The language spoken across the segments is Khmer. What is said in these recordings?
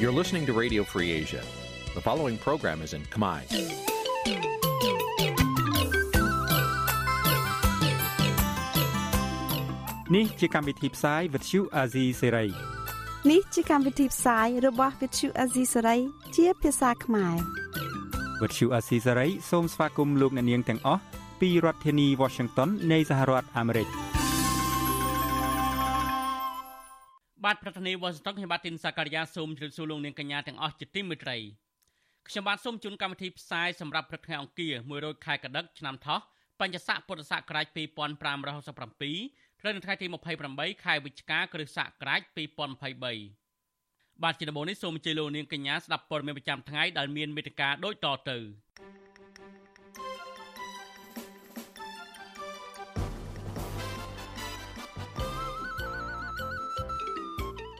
You're listening to Radio Free Asia. The following program is in Khmer. Nǐ chi càm bi tiệp xáy vệt chiu a zì sáy. នេះជាកម្មវិធីផ្សាយរបស់ Vithu Azisari ជាភាសាខ្មែរ វត្តឈូអាស៊ីសេរីសូមស្វាគមន៍លោកអ្នកនាងទាំងអស់ពីរដ្ឋធានី Washington នៃសហរដ្ឋអាមេរិក បាទប្រធានាទីវ៉ាស៊ីនតោនខ្ញុំបាទទីនសាការីយ៉ាសូមជម្រាបសួរលោកនាងកញ្ញាទាំងអស់ជាទីមេត្រីខ្ញុំបាទសូមជូនកម្មវិធីផ្សាយសម្រាប់ព្រឹកថ្ងៃអង្គារ100ខែកដិកឆ្នាំថោះបញ្ញស័កពុទ្ធសករាជ2567ត្រូវនៅថ្ងៃទី28ខែវិច្ឆិកាគ្រិស្តសករាជ2023បាទជាដំបូងនេះសូមអញ្ជើញលោកនាងកញ្ញាស្ដាប់ព័ត៌មានប្រចាំថ្ងៃដែលមានមេត្តាដូចតទៅ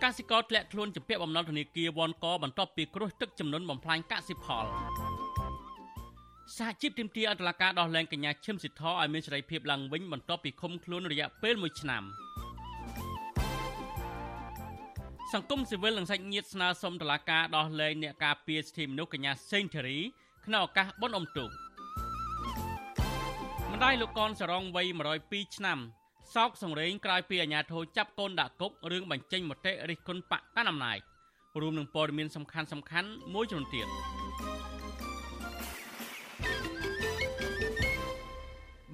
កសិករធ្លាក់ខ្លួនជំពាក់បំណុលធនាគារវ៉នកបន្ទាប់ពីគ្រោះទឹកចំនួនបំផ្លាញកសិផលសហជីពទាមទារអន្តរការដោះលែងកញ្ញាឈឹមសិទ្ធឲ្យមានសេរីភាពឡើងវិញបន្ទាប់ពីឃុំខ្លួនរយៈពេល1ឆ្នាំសង្គមស៊ីវិលនិងសាច់ញាតិស្នើសុំតុលាការដោះលែងអ្នកការពារសិទ្ធិមនុស្សកញ្ញាសេងធារីក្នុងឱកាសបុណ្យអុំទូកម្ដាយលោកកនសរងវ័យ102ឆ្នាំ សោកសង្រេងក្រោយពីអាញាធរចាប់កូនដាក់គុករឿងបញ្ចេញមតិរិះគន់បកកណ្ដាលអំណាចរួមនឹងព័ត៌មានសំខាន់សំខាន់មួយចំនួនទៀត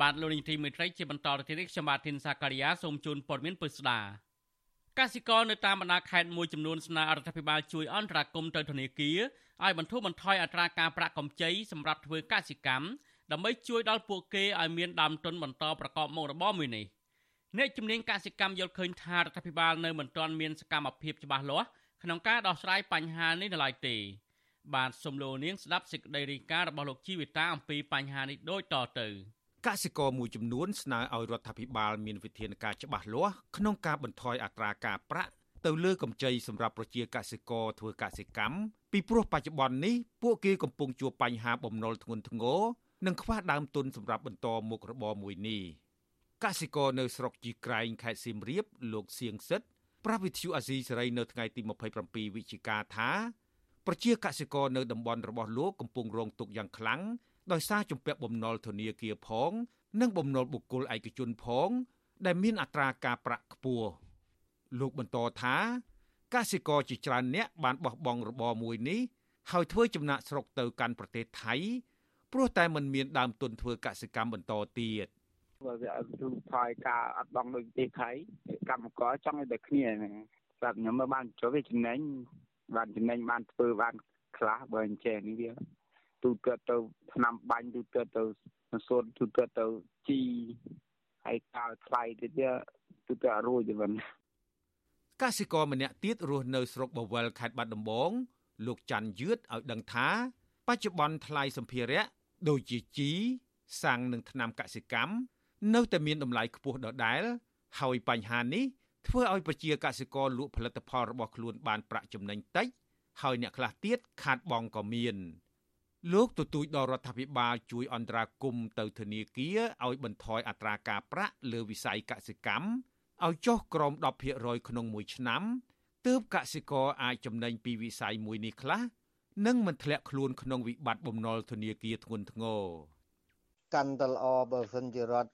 បាទលោកនាយទីមេត្រីជាបន្តទៅទៀតខ្ញុំបាទធីនសាការីយ៉ាសូមជូនព័ត៌មានពិស្ដាកសិករនៅតាមបណ្ដាខេត្តមួយចំនួនស្នើរដ្ឋាភិបាលជួយអន្តរាគមន៍ទៅធនាគារឲ្យបន្ធូរបន្ថយអត្រាការប្រាក់កម្ចីសម្រាប់ធ្វើកសិកម្មដើម្បីជួយដល់ពួកគេឲ្យមានដើមទុនបន្តប្រកបមុខរបរមួយនេះ អ្នកជំនាញកសិកម្មយល់ឃើញថារដ្ឋាភិបាលនៅមិនទាន់មានសកម្មភាពច្បាស់លាស់ក្នុងការដោះស្រាយបញ្ហានេះនៅឡើយទេបាទសូមលោកនាងស្ដាប់សេចក្តីរាយការណ៍របស់លោកជីវិតាអំពីបញ្ហានេះដូចតទៅកសិករមួយចំនួនស្នើឲ្យរដ្ឋាភិបាលមានវិធានការច្បាស់លាស់ក្នុងការបន្ថយអត្រាការប្រាក់ទៅលើកម្ចីសម្រាប់ប្រជាកសិករធ្វើកសិកម្មពីព្រោះបច្ចុប្បន្ននេះពួកគេកំពុងជួបបញ្ហាបំណុលធ្ងន់ធ្ងរនិងខ្វះដើមទុនសម្រាប់បន្តមុខរបរមួយនេះ កសិករនៅស្រុកជីក្រែងខេត្តសៀមរាបលោកសៀងសិតប្រវិទ្យុអាស៊ីសេរីនៅថ្ងៃទី27វិច្ឆិកាថាប្រជាកសិករនៅតំបន់របស់លោកកំពុងរងទុក្ខយ៉ាងខ្លាំងដោយសារជំពាក់បំណុលធនាគារផង និងបំណុលបុគ្គលឯកជនផង ដែលមានអត្រាការប្រាក់ខ្ពស់លោកបន្តថាកសិករជាច្រើនអ្នកបានបោះបង់របរមួយនេះហើយធ្វើចំណាក់ស្រុកទៅកាន់ប្រទេសថៃព្រោះតែมันមានដើមទុនធ្វើកសិកម្មបន្តទៀត បើវាអត់ទូថយការអត់បងដូចប្រទេសថៃកម្មករចង់ឲ្យតែគ្នាហ្នឹងស្រាប់ខ្ញុំមកបានចូលវាចំណេញបានចំណេញបានធ្វើបានខ្លះបើអញ្ចឹងនេះវាទូទាត់ទៅឆ្នាំបាញ់ទូទាត់ទៅសូត្រទូទាត់ទៅជីហើយកាលថ្លៃទៀតវាទូទាត់រួចទៅវិញកសិករម្នាក់ទៀតរស់នៅស្រុកបវលខេត្តបាត់ដំបងលោកច័ន្ទយឿតឲ្យដឹងថា បច្ចុប្បន្នថ្លៃសម្ភារៈដូចជាជីសាំងនិងថ្នាំកសិកម្ម នៅតែមានតម្លៃខ្ពស់ដដែលហើយបញ្ហានេះធ្វើឲ្យប្រជាកសិករលក់ផលិតផលរបស់ខ្លួនបានប្រាក់ចំណេញតិចហើយអ្នកខ្លះទៀតខាតបង់ក៏មាន។លោកទទូចដល់រដ្ឋាភិបាលជួយអន្តរាគមន៍ទៅធនាគារឲ្យបន្ថយអត្រាការប្រាក់លើវិស័យកសិកម្មឲ្យចុះក្រោម10%ក្នុងមួយឆ្នាំទើបកសិករអាចចំណេញពីវិស័យមួយនេះខ្លះនិងមិនធ្លាក់ខ្លួនក្នុងវិបត្តិបំណុលធនាគារធ្ងន់ធ្ងរកាន់តែល្អបើសិនជារដ្ឋ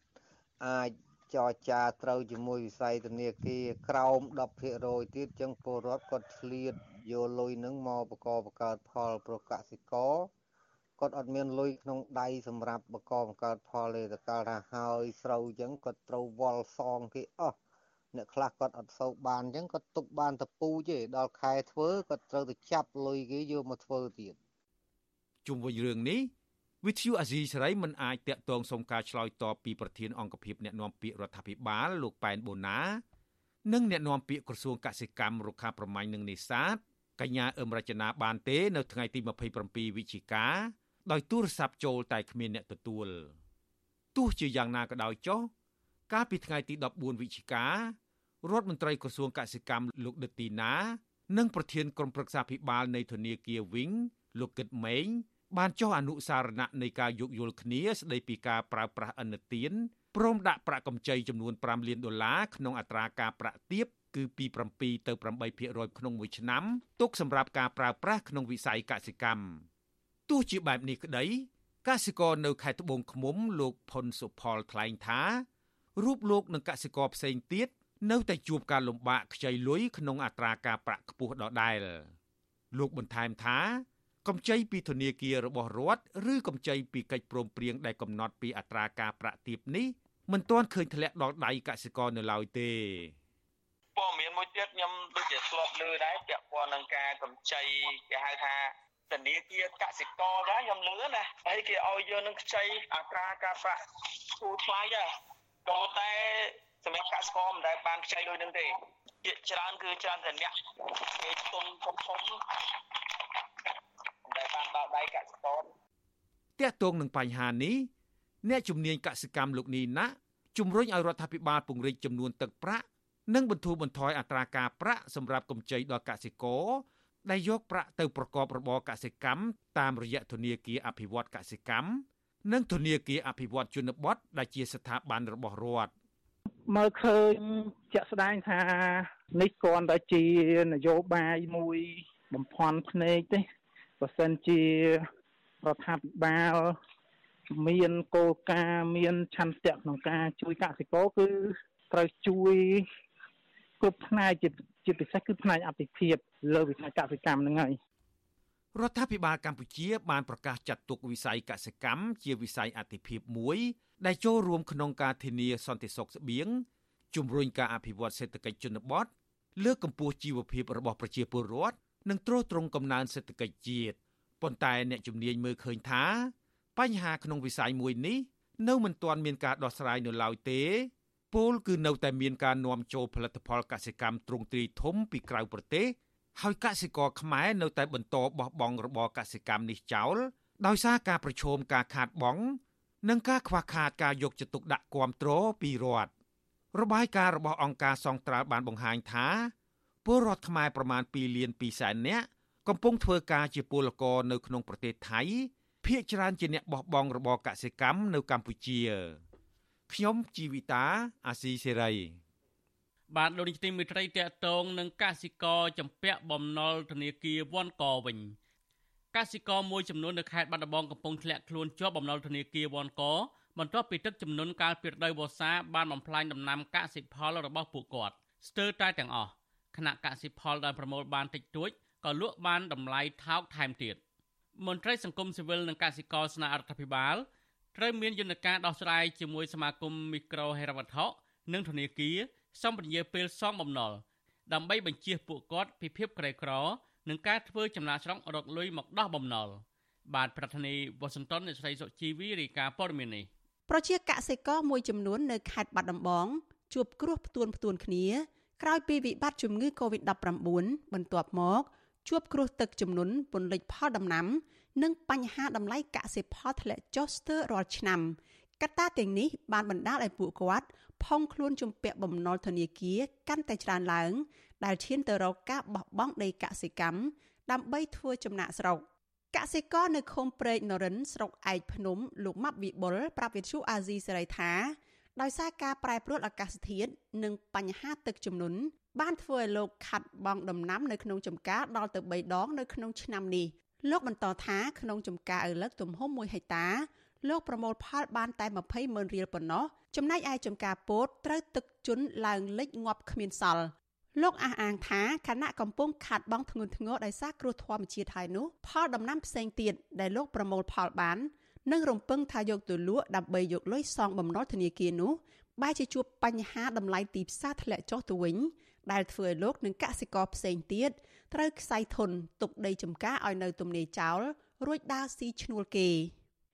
អាចចរចាត្រូវជាមួយវិស័យធនាគារក្រោម10%ទៀតចឹងពលរដ្ឋគាត់ឆ្លៀតយកលុយនឹងមកបកកបង្កើតផលប្រកសិករគាត់អត់មានលុយក្នុងដៃសម្រាប់បកបង្កើតផលទេតកាលថាហើយស្រូវអញ្ចឹងគាត់ត្រូវវល់សងគេអស់អ្នកខ្លះគាត់អត់សូវបានអញ្ចឹងគាត់ទុកបានតពូជទេដល់ខែធ្វើគាត់ត្រូវទៅចាប់លុយគេយកមកធ្វើទៀតជុំវិញរឿងនេះ វិទ្យុអាស៊ីសេរីមិនអាចតាក់ទងសុំការឆ្លើយតបពីប្រធានអង្គភិបអ្នកណែនាំពាក្យរដ្ឋាភិបាលលោកប៉ែនបូណានិងអ្នកណែនាំពាក្យក្រសួងកសិកម្មរុក្ខាប្រមាញ់និងនេសាទកញ្ញាអឹមរចនាបានទេនៅថ្ងៃទី27វិច្ឆិកាដោយទូរស័ព្ទចូលតែគ្មានអ្នកទទួលទោះជាយ៉ាងណាក៏ដោយចុះកាលពីថ្ងៃទី14វិច្ឆិការដ្ឋមន្ត្រីក្រសួងកសិកម្មលោកដិតទីណា និងប្រធានក្រុមប្រឹក្សាភិបាលនៃធនាគារវិញលោកគិតម៉េង បានចុះអនុសារណៈនៃការយោគយល់គ្នាស្ដីពីការប្រើប្រាស់ឥណទានព្រមដាក់ប្រាក់កម្ចីចំនួន5លានដុល្លារក្នុងអត្រាការប្រាក់ទាបគឺពី7ទៅ8%ក្នុងមួយឆ្នាំទុកសម្រាប់ការប្រើប្រាស់ក្នុងវិស័យកសិកម្មទោះជាបែបនេះក្តីកសិករនៅខេត្តត្បូងឃ្មុំលោកផុនសុផលថ្លែងថារូបលោកនិងកសិករផ្សេងទៀតនៅតែជួបការលំបាកខ្ចីលុយក្នុងអត្រាការប្រាក់ខ្ពស់ដដែលលោកបន្ថែមថា កម្ចីពីធនាគាររបស់រដ្ឋឬកម្ចីពីកិច្ចព្រមព្រៀងដែលកំណត់ពីអត្រាការប្រាក់ទាបនេះមិនទាន់ឃើញធ្លាក់ដល់ដៃកសិករនៅឡើយទេព័ត៌មានមួយទៀតខ្ញុំដូចជាធ្លាប់លើដែរពាក់ព័ន្ធនឹងការកម្ចីគេហៅថាធនាគារកសិករដែរខ្ញុំលឺណាហើយគេឲ្យយើងនឹងខ្ចីអត្រាការប្រាក់ធូរថ្លៃដែរក៏តែសម្រាប់កសិករមិនដែលបានខ្ចីដូចនឹងទេជាច្រើនគឺច្រើនតែអ្នកគេទុនធំធំដែលបាន ដល់ដៃកសិករតាក់ទងនឹងបញ្ហានេះអ្នកជំនាញកសិកម្មលោកនីណាជំរុញឲ្យរដ្ឋាភិបាលពង្រីកចំនួនទឹកប្រាក់និងបន្ធូរបន្ថយអត្រាការប្រាក់សម្រាប់កម្ចីដល់កសិករដែលយកប្រាក់ទៅប្រកបរបរកសិកម្មតាមរយៈធនាគារអភិវឌ្ឍកសិកម្មនិងធនាគារអភិវឌ្ឍជនបទដែលជាស្ថាប័នរបស់រដ្ឋមើលឃើញជាក់ស្ដែងថានេះគ្រាន់តែជានយោបាយមួយបំផន់ភ្នែកទេ បើសិនជារដ្ឋាភិបាលមានគោលការណ៍មានឆន្ទៈក្នុងការជួយកសិករគឺត្រូវជួយគ្រប់ផ្នែកជាជាពិសេសគឺផ្នែកអភិភាពលើវិស័យកសិកម្មហ្នឹងហើយរដ្ឋាភិបាលកម្ពុជាបានប្រកាសចាត់ទុកវិស័យកសិកម្មជាវិស័យអភិភាពមួយ ដែលចូលរួមក្នុងការធានាសន្តិសុខស្បៀងជំរុញការអភិវឌ្ឍសេដ្ឋកិច្ចជនបទលើកកម្ពស់ជីវភាពរបស់ប្រជាពលរដ្ឋ និងទ្រទ្រង់កំណើនសេដ្ឋកិច្ចជាតិប៉ុន្តែអ្នកជំនាញមើលឃើញថា បញ្ហាក្នុងវិស័យមួយនេះ នៅមិនទាន់មានការដោះស្រាយនៅឡើយទេពលគឺនៅតែមានការនាំចូលផលិតផលកសិកម្មទ្រង់ទ្រាយធំពីក្រៅប្រទេសហើយកសិករខ្មែរនៅតែបន្តបោះបង់របរកសិកម្មនេះចោលដោយសារការប្រឈមការខាតបង់និងការខ្វះខាតការយកចិត្តទុកដាក់គាំទ្រពីរដ្ឋរបាយការណ៍របស់អង្គការសង្ត្រាល់បានបង្ហាញថា ពលរដ្ឋខ្មែរប្រមាណ2លាន2សែននាក់កំពុងធ្វើការជាពលករនៅក្នុងប្រទេសថៃភ ieck ច្រើនជាអ្នកបោះបង់របរកសិកម្មនៅកម្ពុជាខ្ញុំជីវិតាអាស៊ីសេរីបាទលោកនាយកទីមេត្រីតកតងនឹងកសិករចំពាក់បំណុលធនាគារវ៉ាន់កវិញកសិករមួយចំនួននៅខេត្តបាត់ដំបងកំពុងធ្លាក់ខ្លួនជាប់បំណុលធនាគារវ៉ាន់កបន្ទាប់ពីទឹកជំនន់កាលពីរដូវវស្សាបានបំផ្លាញដំណាំកសិផលរបស់ពួកគាត់ស្ទើរតែទាំងអស់ គណៈកសិផលដែលប្រមូលបានតិចតួចក៏លក់បានតម្លៃថោកថែមទៀតមន្ត្រីសង្គមស៊ីវិលនិងកសិករស្នើរដ្ឋាភិបាលត្រូវមានយន្តការដោះស្រាយជាមួយសមាគមមីក្រូហិរញ្ញវត្ថុនិងធនាគារសម្ពញ្ញាពេលសងបំណុលដើម្បីបញ្ជៀសពួកគាត់ពីភាពក្រីក្រនិងការធ្វើចំណាកស្រុករកលុយមកដោះបំណុលបាទប្រធានាធិបតីវ៉ាស៊ីនតោនអ្នកស្រីសុជីវីរាយការណ៍ព័ត៌មាននេះប្រជាកសិករមួយចំនួននៅខេត្តបាត់ដំបងជួបគ្រោះផ្ទួនផ្ទួនគ្នា ក្រោយពីវិបត្តិជំងឺ Covid-19 បន្ទាប់មក ជួបគ្រោះទឹកជំនន់ពន្លិចផលដំណាំ និងបញ្ហាតម្លៃកសិផលធ្លាក់ចុះស្ទើររាល់ឆ្នាំកត្តាទាំងនេះបានបណ្ដាលឲ្យពួកគាត់ផុងខ្លួនជំពាក់បំណុលធនាគារកាន់តែច្រើនឡើង ដែលឈានទៅរកការបោះបង់ដីកសិកម្មដើម្បីធ្វើចំណាក់ស្រុកកសិករនៅឃុំព្រែកនរិនស្រុកឯកភ្នំលោកម៉ាប់វិបុលប្រាប់វិទ្យុអាស៊ីសេរីថា ដោយសារការប្រែប្រួលអាកាសធាតុនិងបញ្ហាទឹកជំនន់បានធ្វើឲ្យលោកខាត់បង់ដំណាំនៅក្នុងចម្ការដល់ទៅ3ដងនៅក្នុងឆ្នាំនេះលោកបន្តថាក្នុងចម្ការឪឡឹកទំហំ1ហិកតាលោកប្រមូលផលបានតែ20ម៉ឺនរៀលប៉ុណ្ណោះចំណែកឯចម្ការពោតត្រូវទឹកជន់ឡើងលិចងាប់គ្មានសល់លោកអះអាងថាខណៈកំពុងខាត់បងធ្ងន់ធ្ងរដោយសារគ្រោះធម្មជាតិហើយនោះផលដំណាំផ្សេងទៀតដែលលោកប្រមូលផលបាន និងរំពឹងថាយកទៅលក់ដើម្បីយកលុយសងបំណុលធនាគារនោះបែរជាជួបបញ្ហាតម្លៃទីផ្សារធ្លាក់ចុះទៅវិញដែលធ្វើឲ្យលោកនិងកសិករផ្សេងទៀតត្រូវខ្សែធនទុកដីចំការឲ្យនៅទំនេរចោលរួចដើរស៊ីឈ្នួលគេ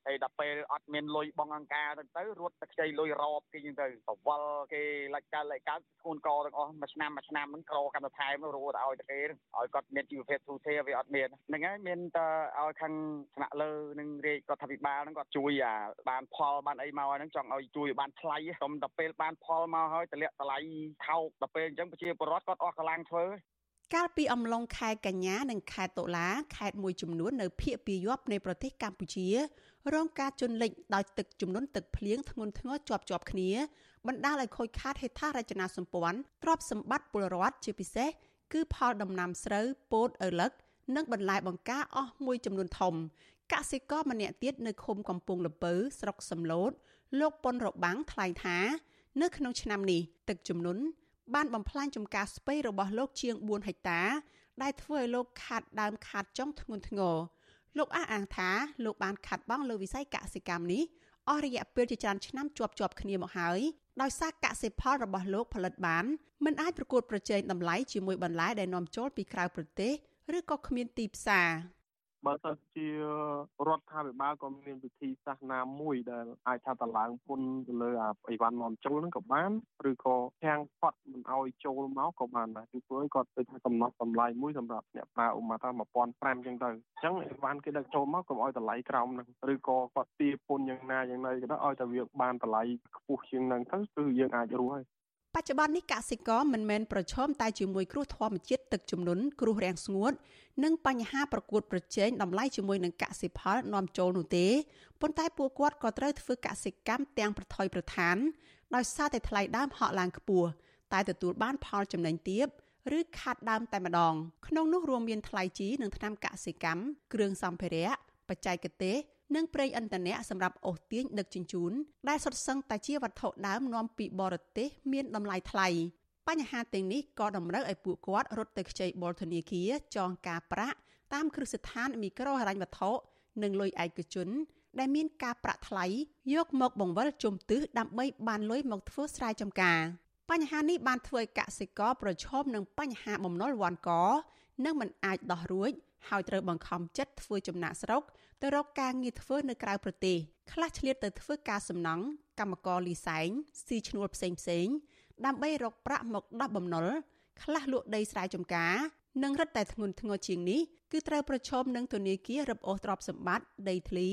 ហើយដល់ពេលអត់មានលុយបងអង្ការទៅទៅរត់តែខ្ចីលុយរອບគេចឹងទៅកវលគេលាច់កាល់លាច់កាល់ស្គូនកទាំងអស់មួយឆ្នាំមួយឆ្នាំហ្នឹងក្រកាន់តែថែមរੂទៅឲ្យតែគេឲ្យគាត់មានជីវភាពទូធាវាអត់មានហ្នឹងហើយមានតែឲ្យខាងថ្នាក់លើនឹងរាជរដ្ឋាភិបាលហ្នឹងគាត់ជួយអាបានផលបានអីមកហ្នឹងចង់ឲ្យជួយបានថ្លៃខ្ញុំដល់ពេលបានផលមកហើយតម្លាក់តម្លៃថោកដល់ពេលអញ្ចឹងប្រជាពលរដ្ឋគាត់អស់កម្លាំងធ្វើកាលពីអំឡុងខែកញ្ញានិងខែតុលាខេត្តមួយចំនួននៅភៀកពីយប់នៃប្រទេសកម្ពុជា រងការជន់លិចដោយទឹកជំនន់ទឹកភ្លៀងធ្ងន់ធ្ងរជាប់ជាប់គ្នាបណ្ដាលឲ្យខូចខាតហេដ្ឋារចនាសម្ព័ន្ធទ្រព្យសម្បត្តិពលរដ្ឋជាពិសេសគឺផលដំណាំស្រូវពោតឪឡឹកនិងបន្លែបង្ការអស់មួយចំនួនធំកសិករម្នាក់ទៀតនៅឃុំកំពង់លពៅស្រុកសំឡូតលោកប៉ុនរបាំងថ្លែងថា នៅក្នុងឆ្នាំនេះទឹកជំនន់បានបំផ្លាញចំការស្ពៃរបស់លោកជាង4ហិកតា ដែលធ្វើឲ្យលោកខាត់ដើមខាត់ចុងធ្ងន់ធ្ងរ លោកអះអាងថាលោកបានខាត់បងលើវិស័យកសិកម្មនេះអស់រយៈពេលជាច្រើនឆ្នាំជាប់ជាប់គ្នាមកហើយដោយសារកសិផលរបស់លោកផលិតបានមិនអាចប្រកួតប្រជែងតម្លៃជាមួយបន្លែដែលនាំចូលពីក្រៅប្រទេសឬក៏គ្មានទីផ្សារ បើសិនជារដ្ឋាភិបាលក៏មានវិធីសាស្ត្រណាមួយដែលអាចថាតឡើងពុនទៅលើអាអីវ៉ាន់នាំចូលហ្នឹងក៏បានឬក៏ខាំងផាត់មិនឲ្យចូលមកក៏បានដែរពីព្រោះគាត់ទៅថាកំណត់តម្លៃមួយសម្រាប់អ្នកប្រើឧបមាថា1500ចឹងទៅអញ្ចឹងអីវ៉ាន់គេដឹកចូលមកកុំឲ្យតម្លៃក្រោមហ្នឹងឬក៏គាត់ទាពុនយ៉ាងណាយ៉ាងណាក៏ដោយឲ្យតែវាបានតម្លៃខ្ពស់ជាងហ្នឹងទៅគឺយើងអាចរស់ហើយ បច្ចុប្បន្ននេះកសិករមិនមែនប្រឈមតែជាមួយគ្រោះធម្មជាតិទឹកជំនន់គ្រោះរាំងស្ងួត និងបញ្ហាប្រកួតប្រជែងតម្លៃជាមួយនឹងកសិផលនាំចូលនោះទេប៉ុន្តែពួកគាត់ក៏ត្រូវធ្វើកសិកម្មទាំងប្រថុយប្រឋានដោយសារតែថ្លៃដើមហក់ឡើងខ្ពស់តែទទួលបានផលចំណេញទាបឬខាតដើមតែម្ដង ក្នុងនោះរួមមានថ្លៃជីនិងថ្នាំកសិកម្មគ្រឿងសម្ភារៈបច្ចេកទេស និងប្រេងឥន្ធនៈសម្រាប់អូសទាញដឹកជញ្ជូនដែលសុទ្ធសឹងតែជាវត្ថុដើមនាំពីបរទេសមានតម្លៃថ្លៃបញ្ហាទាំងនេះក៏តម្រូវឲ្យពួកគាត់រត់ទៅខ្ចីបុលធនាគារចងការប្រាក់តាមគ្រឹះស្ថានមីក្រូហិរញ្ញវត្ថុនិងលុយឯកជនដែលមានការប្រាក់ថ្លៃយកមកបង្វិលជុំទិសដើម្បីបានលុយមកធ្វើស្រែចម្ការបញ្ហានេះបានធ្វើឲ្យកសិករប្រឈមនឹងបញ្ហាបំណុលវ៉ាន់កនិងមិនអាចដោះរួចហើយត្រូវបង្ខំចិត្តធ្វើចំណាក់ស្រុក ទៅរកការងារធ្វើនៅក្រៅប្រទេសខ្លះឆ្លៀតទៅធ្វើការសំណង់កម្មករលីសែងស៊ីឈ្នួលផ្សេងផ្សេងដើម្បីរកប្រាក់មកដោះបំណុលខ្លះលក់ដីស្រែចម្ការនិងរឹតតែធ្ងន់ធ្ងរជាងនេះគឺត្រូវប្រឈមនឹងធនាគាររឹបអូសទ្រព្យសម្បត្តិដីធ្លី